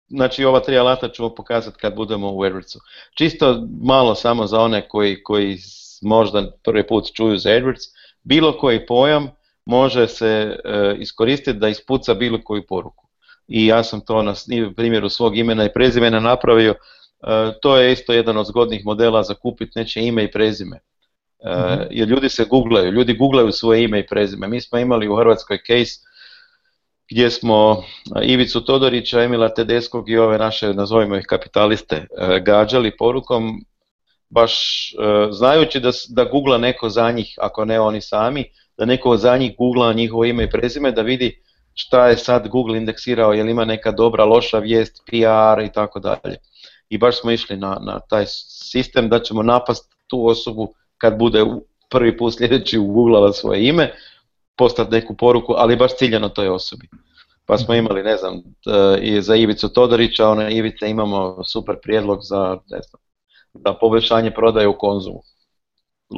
Znači ova tri alata ćemo pokazati kad budemo u AdWordsu. Čisto malo samo za one koji, koji možda prvi put čuju za AdWords, bilo koji pojam može se e, iskoristiti da ispuca bilo koju poruku. I ja sam to na primjeru svog imena i prezimena napravio. E, to je isto jedan od zgodnih modela za kupiti nečije ime i prezime. E, mhm. jer ljudi se googlaju, ljudi googlaju svoje ime i prezime. Mi smo imali u Hrvatskoj case gdje smo Ivicu Todorića, Emila Tedeskog i ove naše, nazovimo ih kapitaliste, e, gađali porukom, baš e, znajući da, da googla neko za njih, ako ne oni sami, da neko za njih googla njihovo ime i prezime, da vidi šta je sad Google indeksirao, je ima neka dobra, loša vijest, PR i tako dalje. I baš smo išli na, na taj sistem da ćemo napast tu osobu kad bude prvi put sljedeći uguglala svoje ime, poslati neku poruku, ali baš ciljano toj osobi. Pa smo mhm. imali, ne znam, e, i za Ivicu Todorića, ona Ivica imamo super prijedlog za, ne znam, za poboljšanje prodaje u konzumu.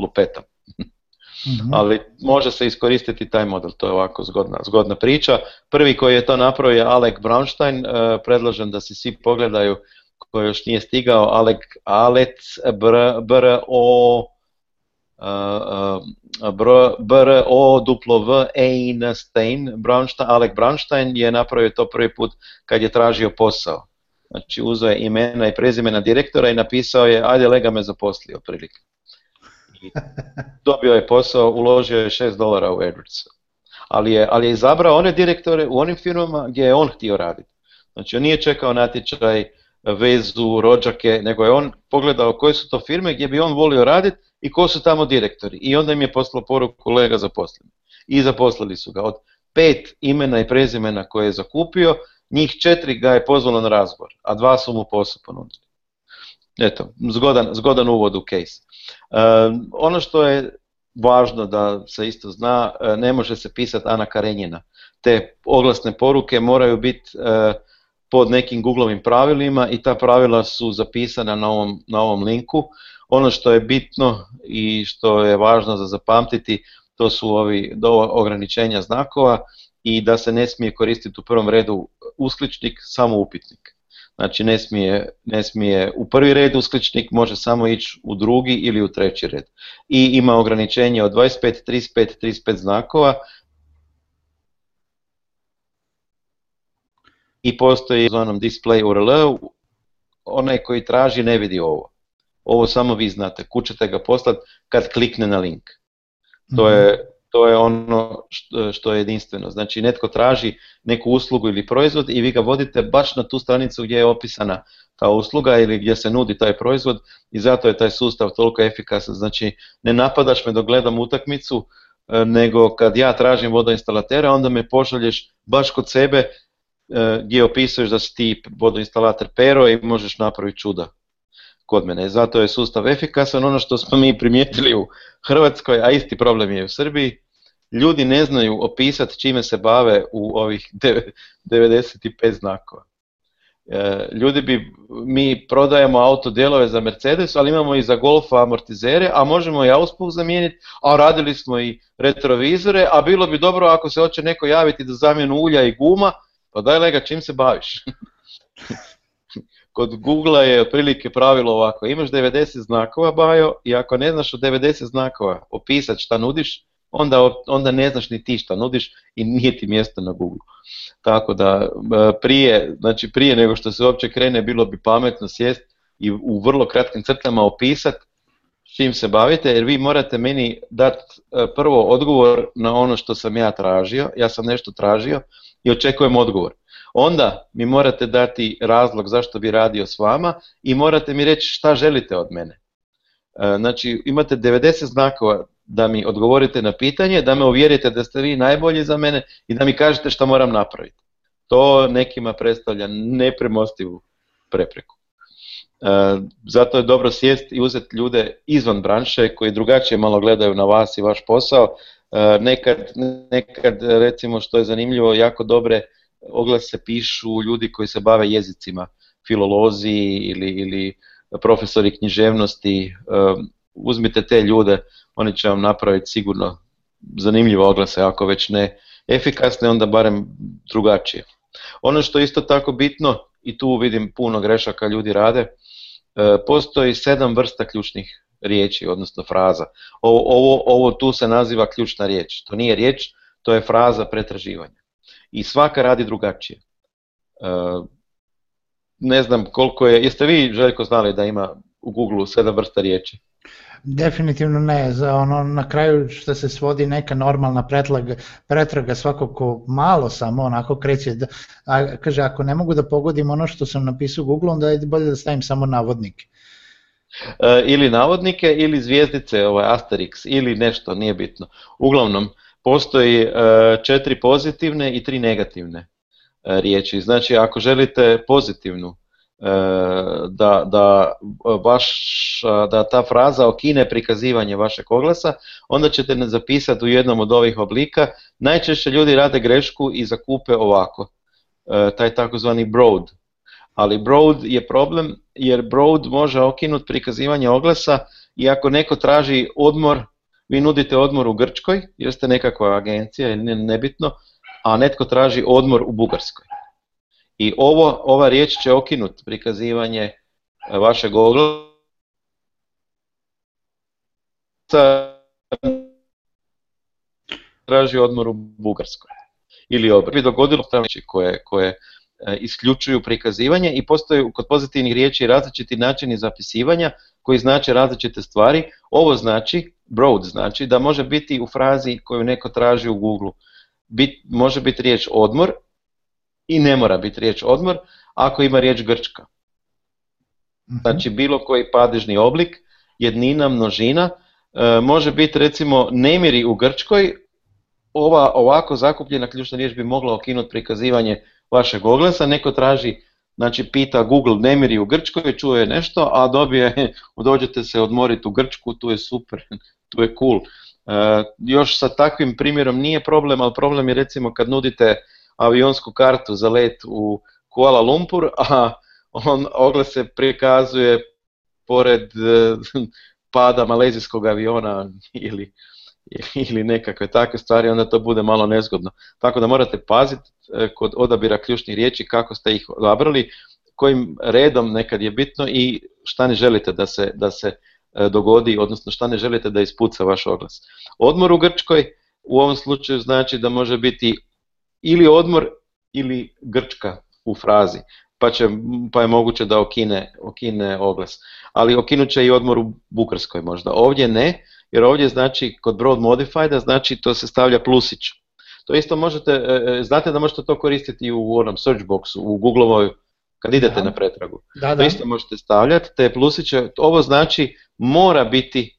Lupeta. Mhm. Ali može se iskoristiti taj model, to je ovako zgodna, zgodna priča. Prvi koji je to napravio je Alek Braunstein, e, predlažem da si svi pogledaju koji još nije stigao, Alec, Alec Br, br o E, e, o W Einstein, Braunstein, Alec Braunstein je napravio to prvi put kad je tražio posao. Znači uzeo je imena i prezimena direktora i napisao je ajde lega me zaposli otprilike. Dobio je posao, uložio je 6 dolara u Edwards Ali je, ali je izabrao one direktore u onim firmama gdje je on htio raditi. Znači on nije čekao natječaj, vezu, rođake, nego je on pogledao koje su to firme gdje bi on volio raditi i ko su tamo direktori. I onda im je poslao poruku kolega posljednje. I zaposlili su ga. Od pet imena i prezimena koje je zakupio, njih četiri ga je pozvalo na razgovor, a dva su mu posao ponudili. Eto, zgodan, zgodan uvod u case. E, ono što je važno da se isto zna, e, ne može se pisati Ana Karenjina. Te oglasne poruke moraju biti e, pod nekim Googlovim pravilima i ta pravila su zapisana na ovom, na ovom linku. Ono što je bitno i što je važno za zapamtiti, to su ovi do ograničenja znakova i da se ne smije koristiti u prvom redu uskličnik, samo upitnik. Znači ne smije, ne smije u prvi red uskličnik, može samo ići u drugi ili u treći red. I ima ograničenje od 25, 35, 35 znakova i postoji u onom display url onaj koji traži ne vidi ovo. Ovo samo vi znate, kućete ga poslati kad klikne na link. To mhm. je, to je ono što, je jedinstveno. Znači netko traži neku uslugu ili proizvod i vi ga vodite baš na tu stranicu gdje je opisana ta usluga ili gdje se nudi taj proizvod i zato je taj sustav toliko efikasan. Znači ne napadaš me dok gledam utakmicu, e, nego kad ja tražim vodoinstalatera, onda me pošalješ baš kod sebe E, gdje opisuješ da si ti vodoinstalator pero i možeš napraviti čuda kod mene. Zato je sustav efikasan, ono što smo mi primijetili u Hrvatskoj, a isti problem je u Srbiji, ljudi ne znaju opisati čime se bave u ovih 95 znakova. E, ljudi bi, mi prodajemo dijelove za Mercedes, ali imamo i za Golfa amortizere, a možemo i auspuh zamijeniti, a radili smo i retrovizore, a bilo bi dobro ako se hoće neko javiti za zamjenu ulja i guma, pa daj lega, čim se baviš? Kod Google je otprilike pravilo ovako, imaš 90 znakova bio i ako ne znaš od 90 znakova opisati šta nudiš, onda, onda ne znaš ni ti šta nudiš i nije ti mjesto na Google. Tako da e, prije, znači prije nego što se uopće krene bilo bi pametno sjest i u vrlo kratkim crtama opisati čim se bavite, jer vi morate meni dati e, prvo odgovor na ono što sam ja tražio, ja sam nešto tražio, i očekujem odgovor. Onda mi morate dati razlog zašto bi radio s vama i morate mi reći šta želite od mene. E, znači imate 90 znakova da mi odgovorite na pitanje, da me uvjerite da ste vi najbolji za mene i da mi kažete šta moram napraviti. To nekima predstavlja nepremostivu prepreku. E, zato je dobro sjest i uzeti ljude izvan branše koji drugačije malo gledaju na vas i vaš posao E, nekad, nekad recimo što je zanimljivo, jako dobre oglase pišu ljudi koji se bave jezicima, filolozi ili, ili profesori književnosti, e, uzmite te ljude, oni će vam napraviti sigurno zanimljivo oglase, ako već ne efikasne, onda barem drugačije. Ono što je isto tako bitno, i tu vidim puno grešaka ljudi rade, e, postoji sedam vrsta ključnih riječi, odnosno fraza. Ovo, ovo, ovo tu se naziva ključna riječ. To nije riječ, to je fraza pretraživanja. I svaka radi drugačije. E, ne znam koliko je, jeste vi Željko znali da ima u Google sedam vrsta riječi? Definitivno ne, za ono na kraju što se svodi neka normalna pretlaga, pretraga svako ko malo samo onako kreće, da, a, kaže ako ne mogu da pogodim ono što sam napisao Google onda je bolje da stavim samo navodnike. E, ili navodnike ili zvijezdice, ovaj asterix ili nešto, nije bitno. Uglavnom, postoji e, četiri pozitivne i tri negativne e, riječi. Znači, ako želite pozitivnu, da, da, da ta fraza okine prikazivanje vašeg oglasa, onda ćete ne zapisati u jednom od ovih oblika. Najčešće ljudi rade grešku i zakupe ovako, taj takozvani broad ali broad je problem jer broad može okinuti prikazivanje oglasa i ako neko traži odmor, vi nudite odmor u Grčkoj jer ste nekakva agencija ili nebitno, a netko traži odmor u Bugarskoj. I ovo, ova riječ će okinut prikazivanje e, vašeg oglasa traži odmor u Bugarskoj. Ili obrvi dogodilo koje, koje E, isključuju prikazivanje i postoje kod pozitivnih riječi različiti načini zapisivanja koji znače različite stvari. Ovo znači, broad znači, da može biti u frazi koju neko traži u Google. Bit, može biti riječ odmor i ne mora biti riječ odmor ako ima riječ grčka. Mhm. Znači bilo koji padežni oblik, jednina, množina, e, može biti recimo nemiri u Grčkoj, ova ovako zakupljena ključna riječ bi mogla okinuti prikazivanje vašeg oglasa, neko traži, znači pita Google nemiri u Grčkoj, čuje nešto, a dobije, dođete se odmoriti u Grčku, tu je super, tu je cool. E, još sa takvim primjerom nije problem, ali problem je recimo kad nudite avionsku kartu za let u Kuala Lumpur, a on oglas se prikazuje pored e, pada malezijskog aviona ili ili nekakve takve stvari, onda to bude malo nezgodno. Tako da morate paziti e, kod odabira ključnih riječi kako ste ih odabrali, kojim redom nekad je bitno i šta ne želite da se, da se e, dogodi, odnosno šta ne želite da ispuca vaš oglas. Odmor u Grčkoj u ovom slučaju znači da može biti ili odmor ili Grčka u frazi, pa, će, pa je moguće da okine, okine oglas. Ali okinut će i odmor u Bukarskoj možda. Ovdje ne, jer ovdje znači kod broad modified znači to se stavlja plusić. To isto možete, e, e, znate da možete to koristiti i u onom search boxu, u Googleovoj, kad idete na pretragu. Da, da. To isto možete stavljati, te plusiće, ovo znači mora biti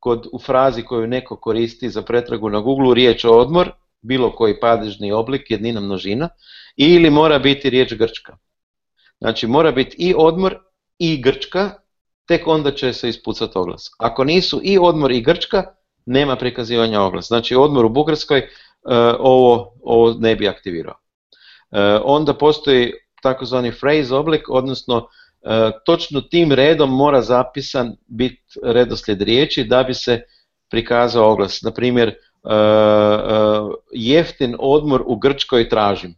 kod u frazi koju neko koristi za pretragu na Google riječ odmor, bilo koji padežni oblik, jednina množina, ili mora biti riječ grčka. Znači mora biti i odmor i grčka tek onda će se ispucati oglas. Ako nisu i odmor i Grčka, nema prikazivanja oglas. Znači odmor u Bugarskoj e, ovo, ovo ne bi aktivirao. E, onda postoji takozvani phrase oblik, odnosno e, točno tim redom mora zapisan bit redoslijed riječi da bi se prikazao oglas. Na primjer, jeftin odmor u Grčkoj tražim.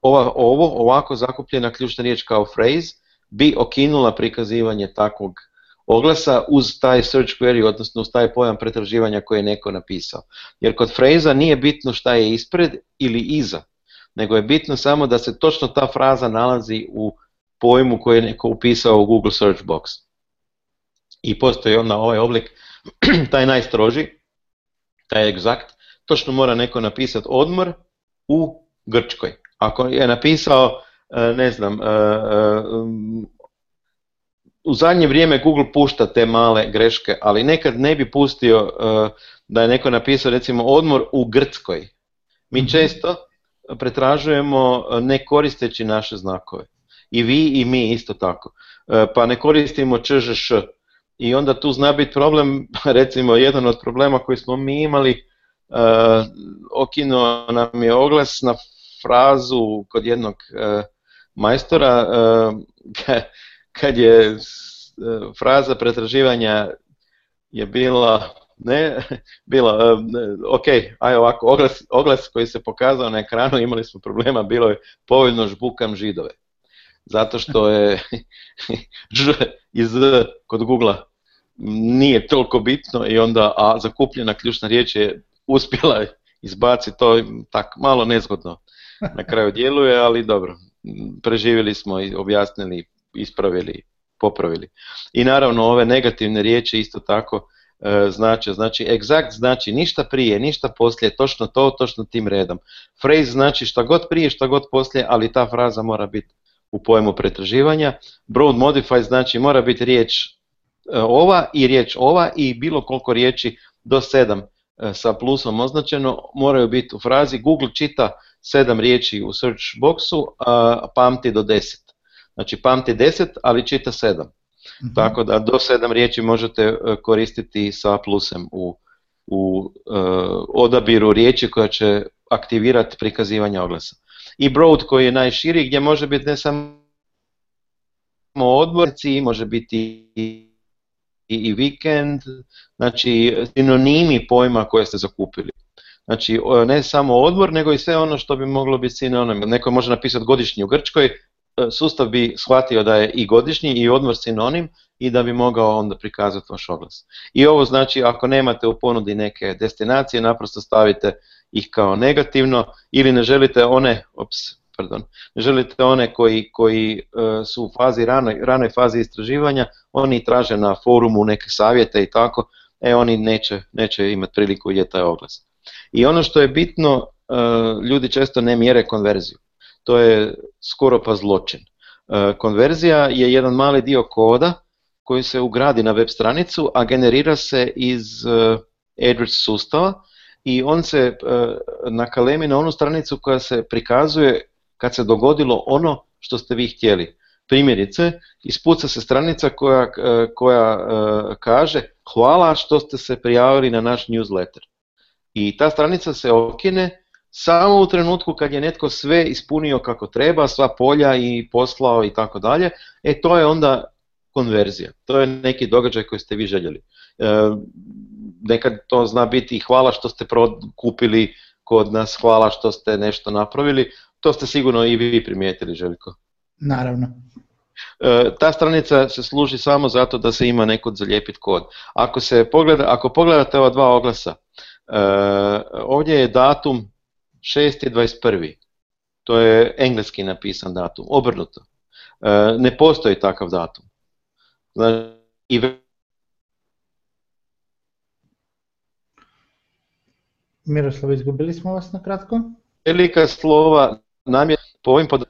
Ova, ovo ovako zakupljena ključna riječ kao phrase bi okinula prikazivanje takvog oglasa uz taj search query, odnosno uz taj pojam pretraživanja koje je neko napisao. Jer kod freza nije bitno šta je ispred ili iza, nego je bitno samo da se točno ta fraza nalazi u pojmu koji je neko upisao u Google search box. I postoji onda ovaj oblik, taj najstroži, taj egzakt, točno mora neko napisati odmor u Grčkoj. Ako je napisao E, ne znam, e, e, u zadnje vrijeme Google pušta te male greške, ali nekad ne bi pustio da je neko napisao recimo odmor u Grckoj. Mi mhm. često pretražujemo ne koristeći naše znakove. I vi i mi isto tako. Pa ne koristimo ČŽŠ. I onda tu zna biti problem, recimo jedan od problema koji smo mi imali, Okino nam je oglas na frazu kod jednog majstora, eh, kad je eh, fraza pretraživanja je bila ne, bila, eh, ok, aj ovako, oglas, oglas, koji se pokazao na ekranu, imali smo problema, bilo je povoljno žbukam židove. Zato što je ž iz kod google nije toliko bitno i onda a zakupljena ključna riječ je uspjela izbaciti to tak malo nezgodno na kraju djeluje, ali dobro, preživjeli smo i objasnili, ispravili, popravili. I naravno ove negativne riječi isto tako e, znače, znači exact znači ništa prije, ništa poslije, točno to, točno tim redom. Phrase znači šta god prije, šta god poslije, ali ta fraza mora biti u pojmu pretraživanja. Broad modify znači mora biti riječ e, ova i riječ ova i bilo koliko riječi do sedam e, sa plusom označeno moraju biti u frazi. Google čita sedam riječi u search boxu, a pamti do deset. Znači pamti deset, ali čita sedam. Mhm. Tako da do sedam riječi možete e, koristiti sa plusem u, u e, odabiru riječi koja će aktivirati prikazivanje oglasa. I broad koji je najširi gdje može biti ne samo odborci, može biti i, i vikend, znači sinonimi pojma koje ste zakupili. Znači, ne samo odbor, nego i sve ono što bi moglo biti sinonim. Ono, neko može napisati godišnji u Grčkoj, e, sustav bi shvatio da je i godišnji i odmor sinonim i da bi mogao onda prikazati vaš oglas. I ovo znači ako nemate u ponudi neke destinacije, naprosto stavite ih kao negativno ili ne želite one, ops, pardon, ne želite one koji, koji e, su u fazi ranoj, fazi istraživanja, oni traže na forumu neke savjete i tako, e oni neće, neće imati priliku je taj oglas. I ono što je bitno, e, ljudi često ne mjere konverziju. To je skoro pa zločin. E, konverzija je jedan mali dio koda koji se ugradi na web stranicu, a generira se iz AdWords e, sustava i on se nakalemi na onu stranicu koja se prikazuje kad se dogodilo ono što ste vi htjeli. Primjerice, ispuca se stranica koja, koja kaže hvala što ste se prijavili na naš newsletter i ta stranica se okine samo u trenutku kad je netko sve ispunio kako treba, sva polja i poslao i tako dalje, e to je onda konverzija. To je neki događaj koji ste vi željeli. E, nekad to zna biti i hvala što ste kupili kod nas, hvala što ste nešto napravili. To ste sigurno i vi primijetili, Željko. Naravno. E, ta stranica se služi samo zato da se ima neko zalijepit kod. Ako se pogleda, ako pogledate ova dva oglasa, E, ovdje je datum 6.21. To je engleski napisan datum, obrnuto. E, ne postoji takav datum. Znači, i Miroslav, izgubili smo vas na kratko. Velika slova je po ovim pod...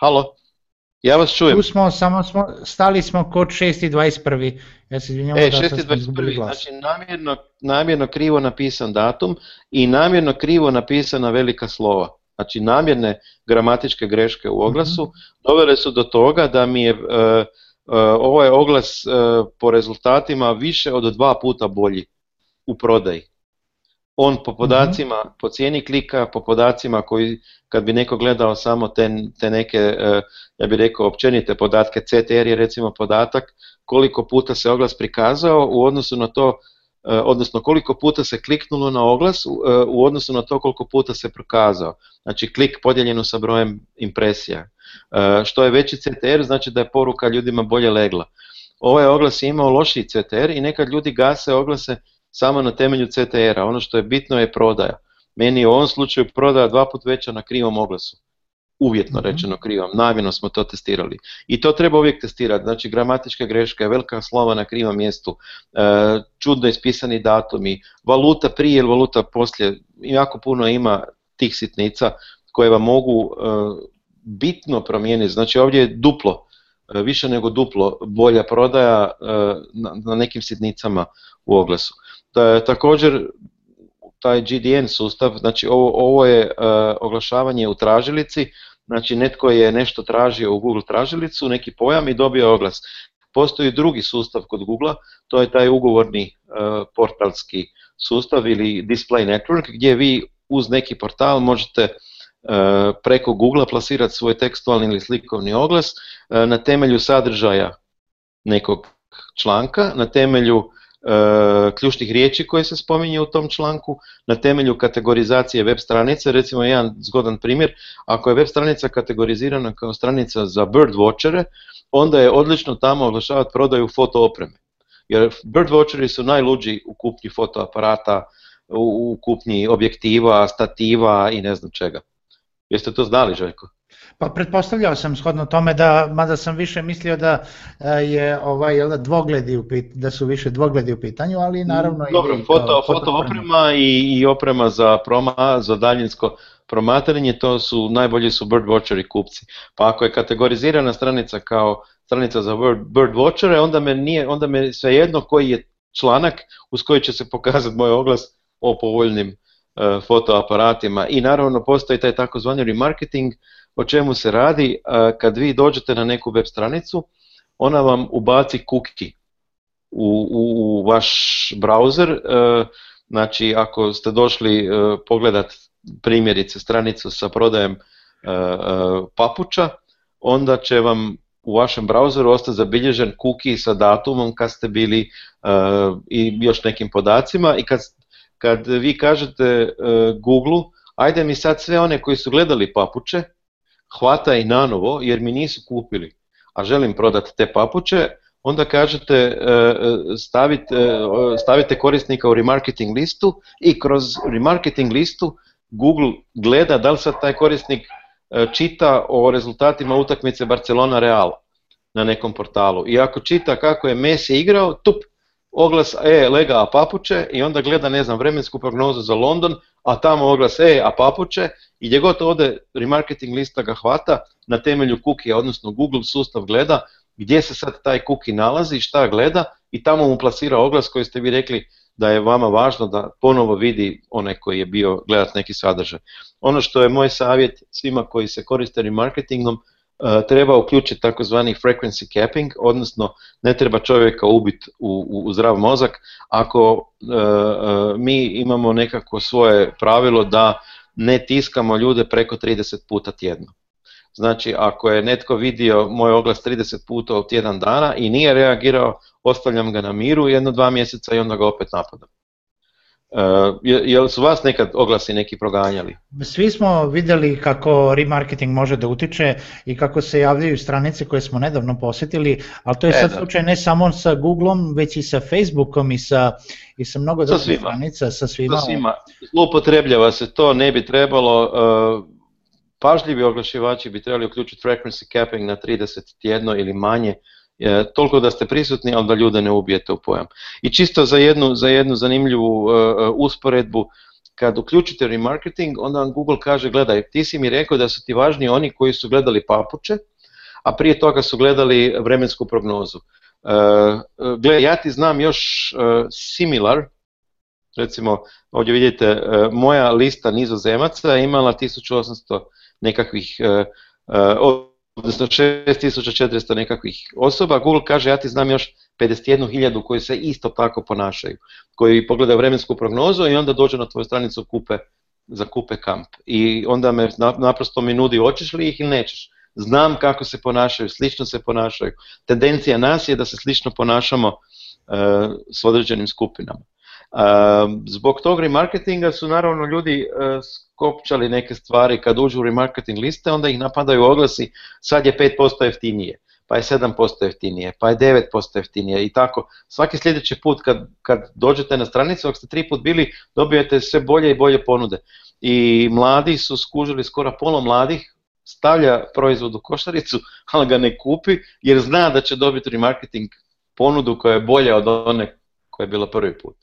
Halo? Ja vas čujem. Tu smo, samo smo, stali smo kod 6.21. Ja se izvinjamo e, da Znači namjerno, namjerno krivo napisan datum i namjerno krivo napisana velika slova. Znači namjerne gramatičke greške u oglasu mhm. dovele su do toga da mi je e, e, ovaj oglas e, po rezultatima više od dva puta bolji u prodaji on po mhm. podacima, po cijeni klika, po podacima koji, kad bi neko gledao samo te, te neke, eh, ja bih rekao, općenite podatke, CTR je recimo podatak, koliko puta se oglas prikazao u odnosu na to, eh, odnosno koliko puta se kliknulo na oglas u eh, odnosu na to koliko puta se prikazao. Znači klik podijeljeno sa brojem impresija. Što je veći CTR, znači da je poruka ljudima bolje legla. Ovaj oglas je imao lošiji CTR i nekad ljudi gase oglase samo na temelju CTR-a. Ono što je bitno je prodaja. Meni je u ovom slučaju prodaja dva put veća na krivom oglasu. Uvjetno mhm. rečeno krivom, namjerno smo to testirali. I to treba uvijek testirati, znači gramatička greška, je velika slova na krivom mjestu, e, čudno ispisani datumi, valuta prije ili valuta poslije, jako puno ima tih sitnica koje vam mogu e, bitno promijeniti, znači ovdje je duplo E, više nego duplo bolja prodaja e, na nekim sitnicama u oglasu. također taj GDN sustav, znači ovo, ovo je e, oglašavanje u tražilici, znači netko je nešto tražio u Google tražilicu, neki pojam i dobio oglas. Postoji drugi sustav kod Google, to je taj ugovorni portalski sustav ili display network gdje vi uz neki portal možete E, preko Google plasirati svoj tekstualni ili slikovni oglas e, na temelju sadržaja nekog članka, na temelju e, ključnih riječi koje se spominje u tom članku na temelju kategorizacije web stranice. Recimo jedan zgodan primjer, ako je web stranica kategorizirana kao stranica za bird watchere, onda je odlično tamo oglašavati prodaju foto opreme. Jer bird watcheri su najluđi u kupnji fotoaparata, u kupnji objektiva, stativa i ne znam čega. Jeste to znali, Željko? Pa pretpostavljao sam shodno tome da, mada sam više mislio da e, je ovaj jel dvogledi u da su više dvogledi u pitanju, ali naravno Dobro, foto, foto oprema i, i oprema za proma za daljinsko promatranje, to su najbolji su bird watcheri kupci. Pa ako je kategorizirana stranica kao stranica za bird, watchere, onda me nije onda me svejedno koji je članak uz koji će se pokazati moj oglas o povoljnim E, fotoaparatima i naravno postoji taj takozvani remarketing o čemu se radi e, kad vi dođete na neku web stranicu ona vam ubaci kuki u, u, vaš browser e, znači ako ste došli pogledat primjerice stranicu sa prodajem papuča onda će vam u vašem browseru ostati zabilježen kuki sa datumom kad ste bili i još nekim podacima i kad kad vi kažete e, Google, ajde mi sad sve one koji su gledali papuče, hvata i nanovo jer mi nisu kupili, a želim prodati te papuče, onda kažete e, e, stavite, stavite korisnika u remarketing listu i kroz remarketing listu Google gleda da li sad taj korisnik e, čita o rezultatima utakmice Barcelona Real na nekom portalu. I ako čita kako je Messi igrao, tup, oglas, e, lega, a papuče, i onda gleda, ne znam, vremensku prognozu za London, a tamo oglas, e, a papuče, i gdje god ovdje remarketing lista ga hvata, na temelju kukija, odnosno Google sustav gleda gdje se sad taj kuki nalazi, šta gleda, i tamo mu plasira oglas koji ste vi rekli da je vama važno da ponovo vidi onaj koji je bio gledat neki sadržaj. Ono što je moj savjet svima koji se koriste remarketingom, Eh, treba uključiti takozvani frequency capping, odnosno ne treba čovjeka ubiti u, u, zdrav mozak ako eh, eh, mi imamo nekako svoje pravilo da ne tiskamo ljude preko 30 puta tjedno. Znači, ako je netko vidio moj oglas 30 puta u tjedan dana i nije reagirao, ostavljam ga na miru jedno dva mjeseca i onda ga opet napadam. Eh, je, je su vas nekad oglasi neki proganjali? Svi smo vidjeli kako remarketing može da utiče i kako se javljaju stranice koje smo nedavno posjetili, ali to je e, sad slučaj ne samo sa Googleom, već i sa Facebookom i sa, i sa mnogo sa drugih stranica. Sa svima. Sa svima. Ovaj. se to, ne bi trebalo... Uh, pažljivi oglašivači bi trebali uključiti frequency capping na 31 ili manje, E, toliko da ste prisutni, ali da ljude ne ubijete u pojam. I čisto za jednu, za jednu zanimljivu e, e, usporedbu, kad uključite remarketing, onda vam Google kaže, gledaj, ti si mi rekao da su ti važni oni koji su gledali papuče, a prije toga su gledali vremensku prognozu. Gle, ja ti znam još similar, recimo ovdje vidite, moja lista nizozemaca je imala 1800 nekakvih, odnosno 6400 nekakvih osoba, Google kaže ja ti znam još 51.000 koji se isto tako ponašaju, koji pogledaju vremensku prognozu i onda dođu na tvoju stranicu kupe, kupe kamp. I onda me naprosto mi nudi hoćeš li ih ili nećeš. Znam kako se ponašaju, slično se ponašaju. Tendencija nas je da se slično ponašamo eh, s određenim skupinama. Ehm, zbog tog remarketinga su naravno ljudi eh, skopčali neke stvari, kad uđu u remarketing liste onda ih napadaju oglasi, sad je 5% jeftinije, pa je 7% jeftinije, pa je 9% jeftinije i tako. Svaki sljedeći put kad, kad dođete na stranicu, ako ste tri put bili, dobijete sve bolje i bolje ponude. I mladi su skužili, skoro polo mladih stavlja proizvod u košaricu, ali ga ne kupi jer zna da će dobiti remarketing ponudu koja je bolja od one koja je bila prvi put.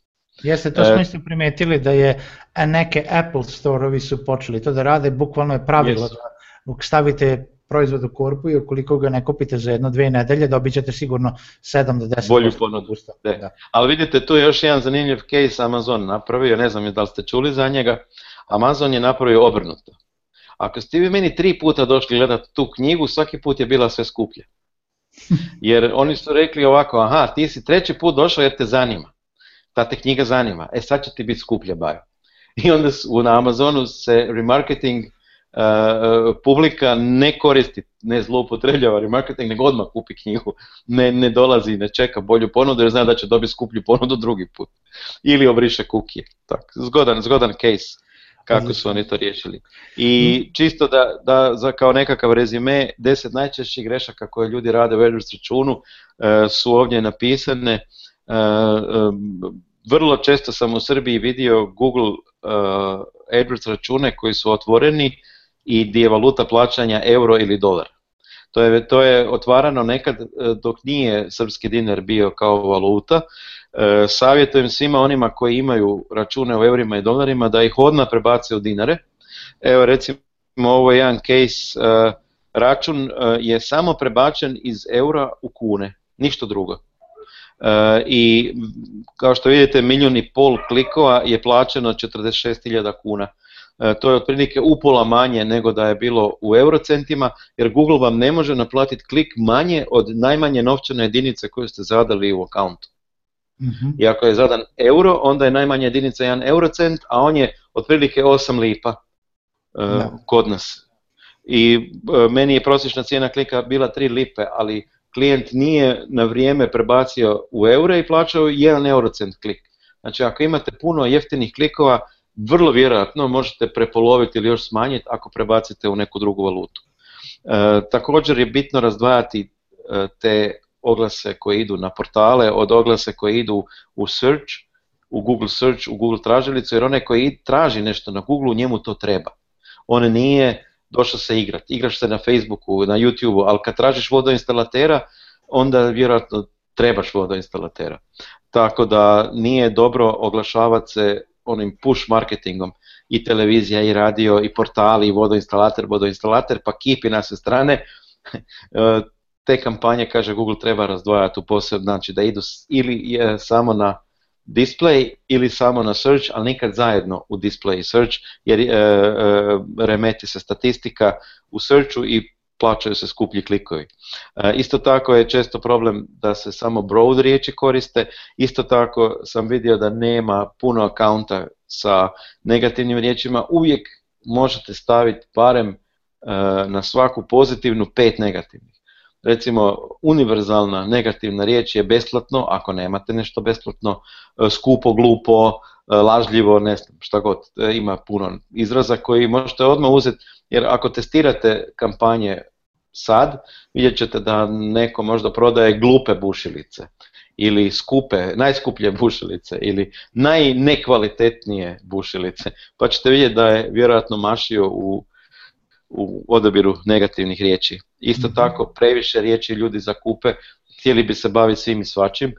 Jeste, to e, smo isto primetili da je neke Apple store su počeli to da rade, bukvalno je pravilo da stavite proizvod u korpu i ukoliko ga ne kupite za jedno, dve nedelje, dobit ćete sigurno 7 do 10 bolju ponudu. E, ali vidite, tu je još jedan zanimljiv case Amazon napravio, ne znam da li ste čuli za njega, Amazon je napravio obrnuto. Ako ste vi meni tri puta došli gledati tu knjigu, svaki put je bila sve skuplje. Jer oni su rekli ovako, aha, ti si treći put došao jer te zanima ta te knjiga zanima, e sad će ti biti skuplja bajo. I onda u na Amazonu se remarketing uh, uh, publika ne koristi, ne zloupotrebljava remarketing, nego odmah kupi knjigu, ne, ne dolazi, ne čeka bolju ponudu jer zna da će dobiti skuplju ponudu drugi put. Ili obriše kukije. Tak, zgodan, zgodan case kako su oni to riješili. I čisto da, da za kao nekakav rezime, deset najčešćih grešaka koje ljudi rade u Edwards računu uh, su ovdje napisane. Um, vrlo često sam u Srbiji vidio Google uh, eh, AdWords račune koji su otvoreni i gdje je valuta plaćanja euro ili dolar. To je, to je otvarano nekad eh, dok nije srpski dinar bio kao valuta. Eh, savjetujem svima onima koji imaju račune u eurima i dolarima da ih odmah prebace u dinare. Evo recimo ovo je jedan case, račun je samo prebačen iz eura u kune, ništa drugo. E, i kao što vidite milijun i pol klikova je plaćeno 46.000 kuna. E, to je otprilike upola manje nego da je bilo u eurocentima, jer Google vam ne može naplatiti klik manje od najmanje novčane jedinice koju ste zadali u akauntu. Mhm. I ako je zadan euro, onda je najmanja jedinica jedan eurocent, a on je otprilike 8 lipa e, kod nas. I meni je prosječna cijena klika bila 3 lipe, ali klijent nije na vrijeme prebacio u eure i plaćao 1 eurocent klik. Znači ako imate puno jeftinih klikova, vrlo vjerojatno možete prepoloviti ili još smanjiti ako prebacite u neku drugu valutu. E, također je bitno razdvajati e, te oglase koji idu na portale od oglase koji idu u search, u Google search, u Google tražilicu, jer onaj koji traži nešto na Google, njemu to treba. On nije došao se igrat. Igraš se na Facebooku, na YouTubeu, ali kad tražiš vodoinstalatera, onda vjerojatno trebaš vodoinstalatera. Tako da nije dobro oglašavati se onim push marketingom i televizija i radio i portali i vodoinstalater, vodoinstalater, pa kipi na sve strane. E, te kampanje, kaže Google, treba razdvojati u posebno, znači da idu ili samo na display ili samo na search, ali nikad zajedno u display i search, jer e, e, remeti se statistika u searchu i plaćaju se skuplji klikovi. E, isto tako je često problem da se samo broad riječi koriste, isto tako sam vidio da nema puno akaunta sa negativnim riječima, uvijek možete staviti barem na svaku pozitivnu pet negativnih recimo univerzalna negativna riječ je besplatno, ako nemate nešto besplatno, e, skupo, glupo, e, lažljivo, ne znam, šta god, e, ima puno izraza koji možete odmah uzeti, jer ako testirate kampanje sad, vidjet ćete da neko možda prodaje glupe bušilice ili skupe, najskuplje bušilice ili najnekvalitetnije bušilice, pa ćete vidjeti da je vjerojatno mašio u u odabiru negativnih riječi. Isto mhm. tako previše riječi ljudi zakupe, htjeli bi se baviti svim i svačim, e,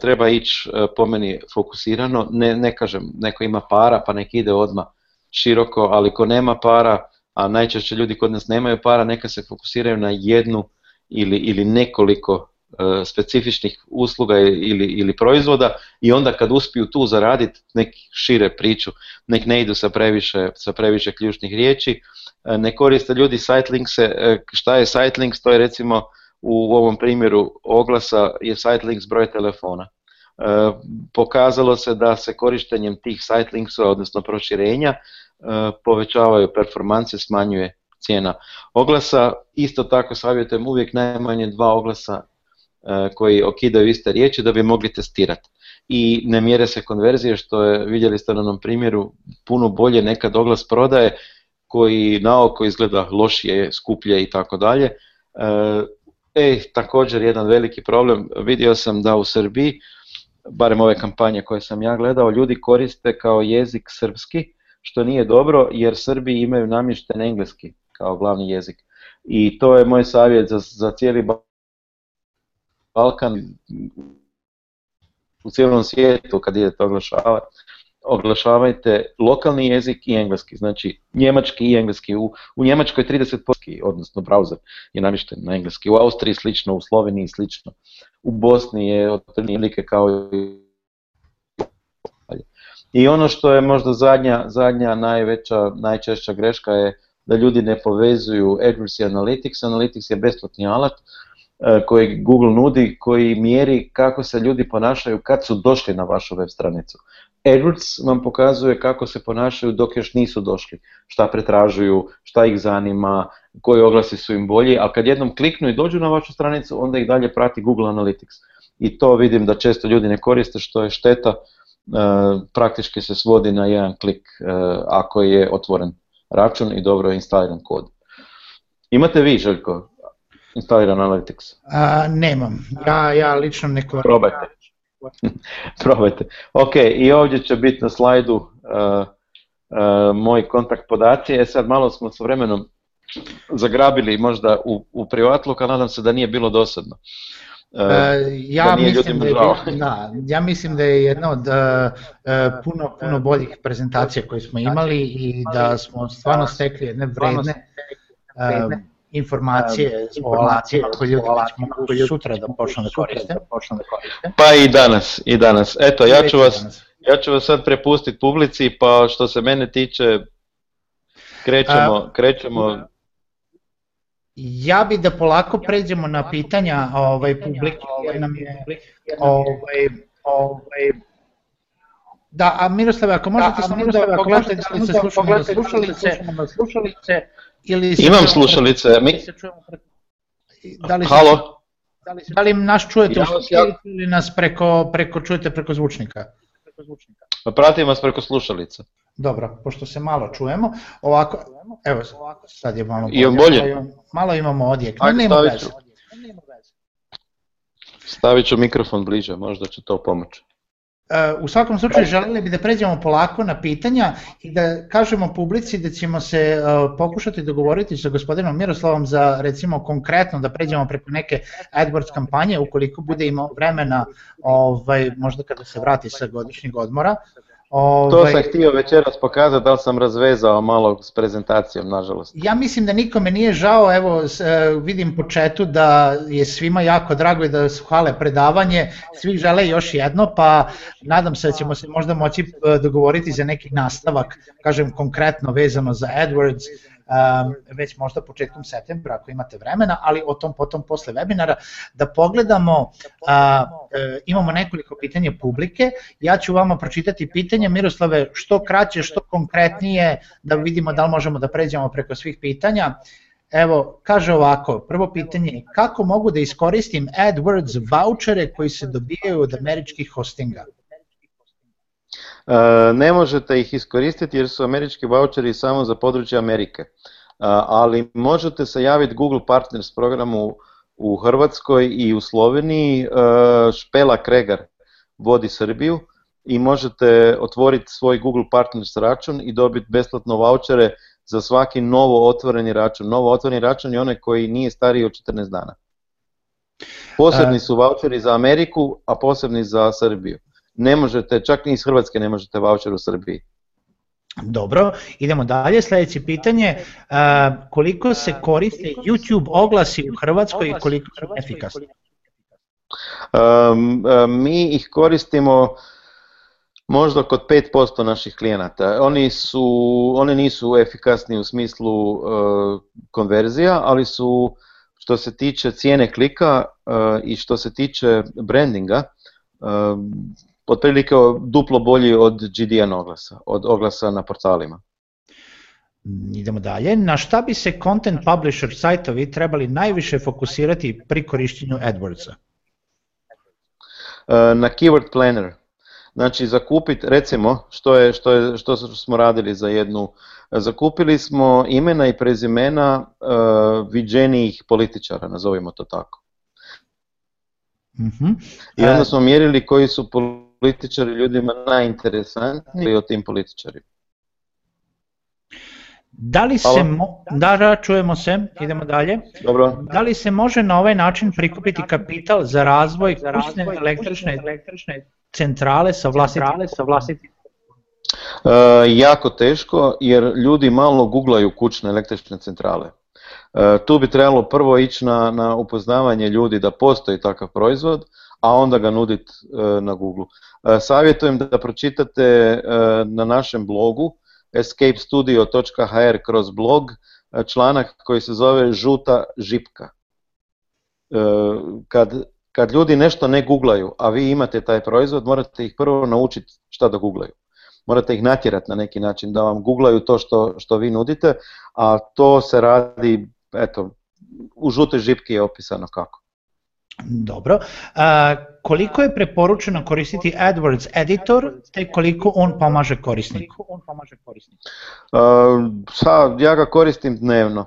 treba ići e, po meni fokusirano, ne, ne kažem, neko ima para pa nek ide odmah široko, ali ko nema para, a najčešće ljudi kod nas nemaju para, neka se fokusiraju na jednu ili, ili nekoliko E, specifičnih usluga ili, ili proizvoda i onda kad uspiju tu zaraditi nek šire priču, nek ne idu sa previše, sa previše ključnih riječi, e, ne koriste ljudi sitelinkse, e, šta je sitelinks, to je recimo u ovom primjeru oglasa je sitelinks broj telefona. Pokazalo se da se korištenjem tih sitelinksa, odnosno proširenja, povećavaju performanse, smanjuje cijena oglasa. Isto tako savjetujem uvijek najmanje dva oglasa Eh, koji okidaju iste riječi da bi mogli testirati. I ne mjere se konverzije što je, vidjeli ste na onom primjeru, puno bolje nekad oglas prodaje koji na oko izgleda lošije, skuplje i tako dalje. Eh, e, također jedan veliki problem, vidio sam da u Srbiji, barem ove kampanje koje sam ja gledao, ljudi koriste kao jezik srpski, što nije dobro jer Srbi imaju namješten engleski kao glavni jezik. I to je moj savjet za, za cijeli Balkan, u cijelom svijetu kad idete oglašavati, oglašavajte lokalni jezik i engleski, znači njemački i engleski. U, u Njemačkoj 30% odnosno browser je namješten na engleski, u Austriji slično, u Sloveniji slično, u Bosni je otprilike kao i i ono što je možda zadnja, zadnja najveća, najčešća greška je da ljudi ne povezuju Adversi Analytics. Analytics je besplatni alat E, koji Google nudi, koji mjeri kako se ljudi ponašaju kad su došli na vašu web stranicu. AdWords vam pokazuje kako se ponašaju dok još nisu došli, šta pretražuju, šta ih zanima, koji oglasi su im bolji, ali kad jednom kliknu i dođu na vašu stranicu, onda ih dalje prati Google Analytics. I to vidim da često ljudi ne koriste, što je šteta, e, praktički se svodi na jedan klik e, ako je otvoren račun i dobro je instaliran kod. Imate vi, Željko, instaliran Analytics? A, nemam, ja, ja lično ne koristim. Probajte. Probajte. Ok, i ovdje će biti na slajdu uh, uh kontakt podaci. E sad malo smo s vremenom zagrabili možda u, u privatluk, nadam se da nije bilo dosadno. Uh, e, ja, mislim da je, da, ja mislim da je jedna od e, e, puno, puno boljih prezentacija koje smo imali i da smo stvarno stekli jedne vredne, informacije o alacije koje ljudi već sutra da počnu da koriste. Pa i danas, i danas. Eto, ja ću vas, ja ću vas sad prepustiti publici, pa što se mene tiče, krećemo, ehm, krećemo ja bi da polako pređemo na pitanja ovaj, publike, ovaj, nam je, ovaj, ovaj, da, a Miroslav, ako možete da, samo da pogledate da ste se slušalice ili Imam slušalice. Mi... Se čujemo preko... Da li Halo? Da, li nas čujete ja ili nas preko, preko, čujete preko zvučnika? Preko Pa pratim vas preko slušalica. Dobro, pošto se malo čujemo, ovako, evo, ovako sad je malo bolje. bolje. Malo imamo odjek, Ajde, nema veze. Stavit ću mikrofon bliže, možda će to pomoći. E, u svakom slučaju želeli bi da pređemo polako na pitanja i da kažemo publici da ćemo se e, pokušati dogovoriti sa gospodinom Miroslavom za recimo konkretno da pređemo preko neke AdWords kampanje ukoliko bude imao vremena ovaj, možda kada se vrati sa godišnjeg odmora Ove... to ovaj, sam htio večeras pokazati, ali sam razvezao malo s prezentacijom, nažalost. Ja mislim da nikome nije žao, evo e, vidim po četu da je svima jako drago i da su hvale predavanje, svi žele još jedno, pa nadam se da ćemo se možda moći e, dogovoriti za neki nastavak, kažem konkretno vezano za AdWords, već možda početkom septembra ako imate vremena, ali o tom potom posle webinara, da e, pogledamo, imamo nekoliko pitanja publike, ja ću vama pročitati pitanje, Miroslave, što kraće, što konkretnije, da vidimo da li možemo da pređemo preko svih pitanja. Evo, kaže ovako, prvo pitanje je kako mogu da iskoristim AdWords vouchere koji se dobijaju od američkih hostinga? E, ne možete ih iskoristiti jer su američki voucheri samo za područje Amerike. E, ali možete se javiti Google Partners programu u Hrvatskoj i u Sloveniji. E, Špela Kregar vodi Srbiju i možete otvoriti svoj Google Partners račun i dobiti besplatno vouchere za svaki novo otvoreni račun. Novo otvoreni račun je onaj koji nije stariji od 14 dana. Posebni su voucheri za Ameriku, a posebni za Srbiju ne možete, čak ni iz Hrvatske ne možete voucher u Srbiji. Dobro, idemo dalje. Sljedeće pitanje, e, koliko se koriste YouTube oglasi u Hrvatskoj i koliko su efikasni? mi ih koristimo možda kod 5% naših klijenata. Oni, su, oni nisu efikasni u smislu e, konverzija, ali su što se tiče cijene klika e, i što se tiče brandinga, otprilike duplo bolji od GDN oglasa, od oglasa na portalima. Idemo dalje. Na šta bi se content publisher sajtovi trebali najviše fokusirati pri korištenju AdWordsa? E, na keyword planner. Znači zakupiti, recimo, što, je, što, je, što smo radili za jednu, zakupili smo imena i prezimena uh, viđenijih političara, nazovimo to tako. mm I onda e, smo mjerili koji su političari ljudima najinteresantniji o tim političarima. Da li se da, čujemo se, idemo dalje. Dobro. Da li se može na ovaj način prikupiti kapital za razvoj za kućne električne, električne centrale sa vlastitim? Sa e, jako teško jer ljudi malo guglaju kućne električne centrale. E, tu bi trebalo prvo ići na, na upoznavanje ljudi da postoji takav proizvod, a onda ga nudit eh, na Google. Eh, savjetujem da pročitate eh, na našem blogu escapestudio.hr kroz blog članak koji se zove Žuta žipka. Kad, kad ljudi nešto ne guglaju, a vi imate taj proizvod, morate ih prvo naučiti šta da guglaju. Morate ih natjerati na neki način da vam guglaju to što, što vi nudite, a to se radi, eto, u žutoj žipki je opisano kako. Dobro. koliko je preporučeno koristiti AdWords editor, te koliko on pomaže korisniku? sad, ja ga koristim dnevno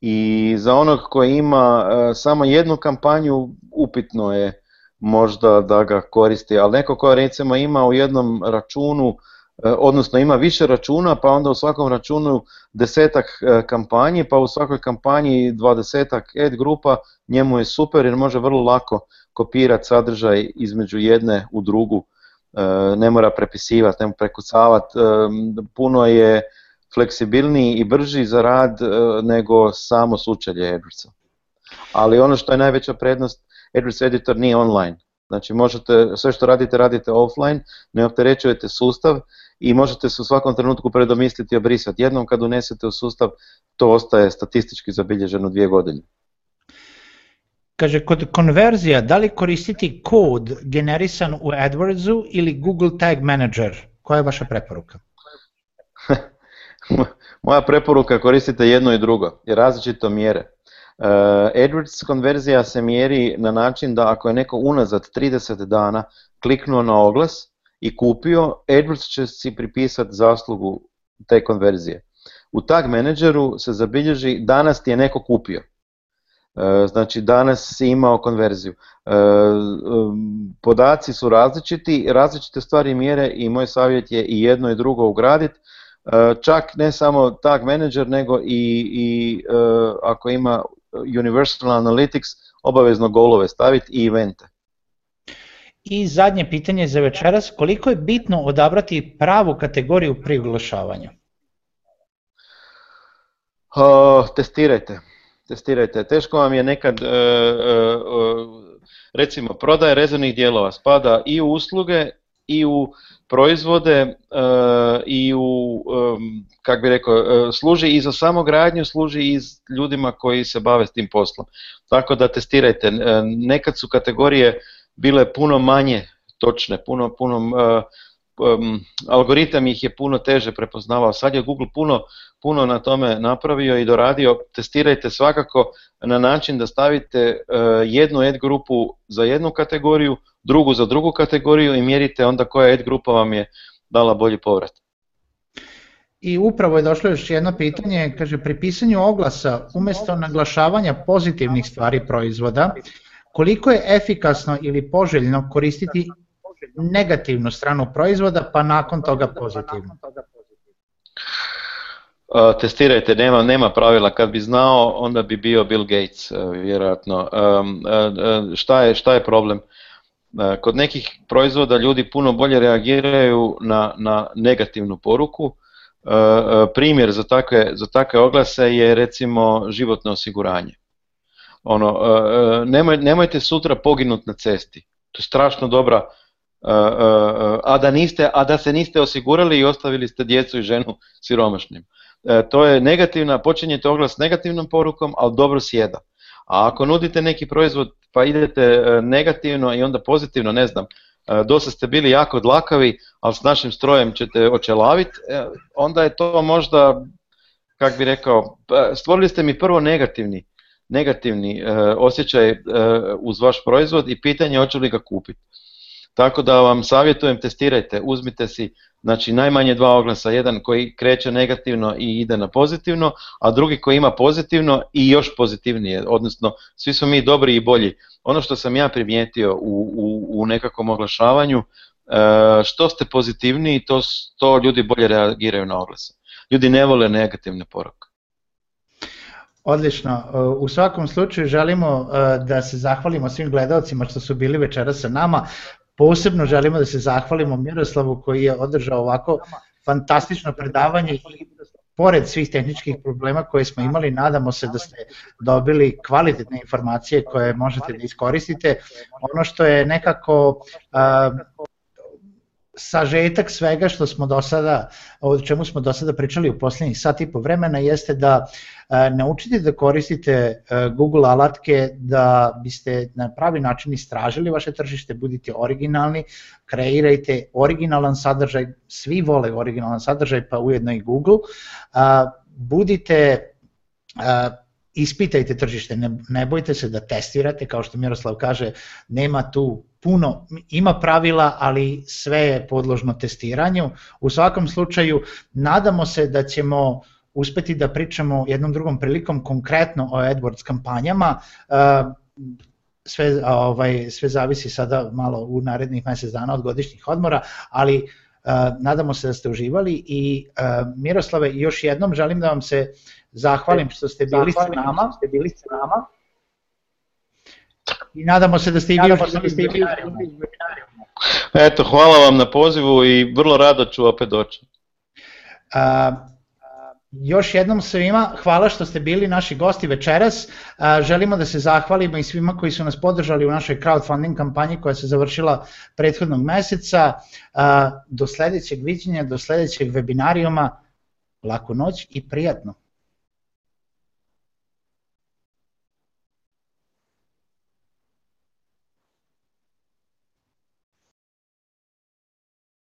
i za onog koji ima samo jednu kampanju upitno je možda da ga koristi, ali neko ko recimo ima u jednom računu E, odnosno ima više računa, pa onda u svakom računu desetak e, kampanji, pa u svakoj kampanji dvadesetak ad grupa, njemu je super jer može vrlo lako kopirati sadržaj između jedne u drugu, e, ne mora prepisivati, ne mora prekucavati, puno je fleksibilniji i brži za rad nego samo sučelje AdWordsa. Ali ono što je najveća prednost, AdWords editor nije online. Znači možete, sve što radite, radite offline, ne opterećujete sustav i možete se u svakom trenutku predomisliti i obrisati. Jednom kad unesete u sustav, to ostaje statistički zabilježeno dvije godine. Kaže, kod konverzija, da li koristiti kod generisan u AdWordsu ili Google Tag Manager? Koja je vaša preporuka? Moja preporuka koristite jedno i drugo, jer različito mjere. AdWords e, konverzija se mjeri na način da ako je neko unazad 30 dana kliknuo na oglas, i kupio, AdWords će si pripisati zaslugu te konverzije. U tag menadžeru se zabilježi danas ti je neko kupio. E, znači danas si imao konverziju. E, um, podaci su različiti, različite stvari mjere i moj savjet je i jedno i drugo ugraditi. E, čak ne samo tag menadžer nego i, i ako ima Universal Analytics obavezno golove staviti i evente. I zadnje pitanje za večeras, koliko je bitno odabrati pravu kategoriju pri oglašavanju? Uh, testirajte, testirajte. Teško vam je nekad, e, e, recimo, prodaje rezervnih dijelova spada i u usluge i u proizvode e, i u, um, kak bi rekao, služi i za samogradnju, služi i ljudima koji se bave s tim poslom. Tako da testirajte. Nekad su kategorije bile puno manje točne, puno, puno, e, algoritam ih je puno teže prepoznavao. Sad je Google puno, puno na tome napravio i doradio. Testirajte svakako na način da stavite e, jednu ad grupu za jednu kategoriju, drugu za drugu kategoriju i mjerite onda koja ad grupa vam je dala bolji povrat. I upravo je došlo još jedno pitanje, kaže pri pisanju oglasa umjesto naglašavanja pozitivnih stvari proizvoda, koliko je efikasno ili poželjno koristiti negativnu stranu proizvoda pa nakon toga pozitivno? E, testirajte, nema, nema pravila, kad bi znao onda bi bio Bill Gates e, vjerojatno. E, šta, je, šta je problem? Kod nekih proizvoda ljudi puno bolje reagiraju na, na negativnu poruku. Primjer za takve, za takve oglase je recimo životno osiguranje ono, e, e, nemoj, nemojte sutra poginut na cesti. To je strašno dobra, e, a da, niste, a da se niste osigurali i ostavili ste djecu i ženu siromašnim. To je negativna, počinjete oglas s negativnom porukom, ali dobro sjeda. A ako nudite neki proizvod pa idete negativno i onda pozitivno, ne znam, dosta ste bili jako dlakavi, ali s našim strojem ćete očelaviti, onda je to možda, kak bi rekao, stvorili ste mi prvo negativni negativni e, osjećaj e, uz vaš proizvod i pitanje hoće li ga kupiti. Tako da vam savjetujem, testirajte, uzmite si znači, najmanje dva oglasa, jedan koji kreće negativno i ide na pozitivno, a drugi koji ima pozitivno i još pozitivnije, odnosno svi smo mi dobri i bolji. Ono što sam ja primijetio u, u, nekakvom oglašavanju, e, što ste pozitivniji, to, to ljudi bolje reagiraju na oglase. Ljudi ne vole negativne poruke. Odlično. E, u svakom slučaju želimo e, da se zahvalimo svim gledalcima što su bili večeras sa nama. Posebno želimo da se zahvalimo Miroslavu koji je održao ovako fantastično predavanje i pored svih tehničkih problema koje smo imali, nadamo se da ste dobili kvalitetne informacije koje možete da iskoristite. Ono što je nekako e, sažetak svega što smo do sada, o čemu smo do sada pričali u posljednjih sat i po vremena jeste da e, naučite da koristite e, Google alatke da biste na pravi način istražili vaše tržište, budite originalni, kreirajte originalan sadržaj, svi vole originalan sadržaj pa ujedno i Google, budite ispitajte tržište, ne, bojte se da testirate, kao što Miroslav kaže, nema tu puno, ima pravila, ali sve je podložno testiranju. U svakom slučaju, nadamo se da ćemo uspeti da pričamo jednom drugom prilikom konkretno o AdWords kampanjama. E, sve, ovaj, sve zavisi sada malo u narednih mjesec dana od godišnjih odmora, ali e, nadamo se da ste uživali i e, Miroslave, još jednom želim da vam se Zahvalim što ste bili s nama. Ste bili s nama. I nadamo se da ste i vi bili Eto, hvala vam na pozivu i vrlo rado ću opet doći. još jednom svima hvala što ste bili naši gosti večeras. Želimo da se zahvalimo i svima koji su nas podržali u našoj crowdfunding kampanji koja se završila prethodnog meseca. Do sljedećeg viđenja, do sljedećeg webinarijuma. Laku noć i prijatno.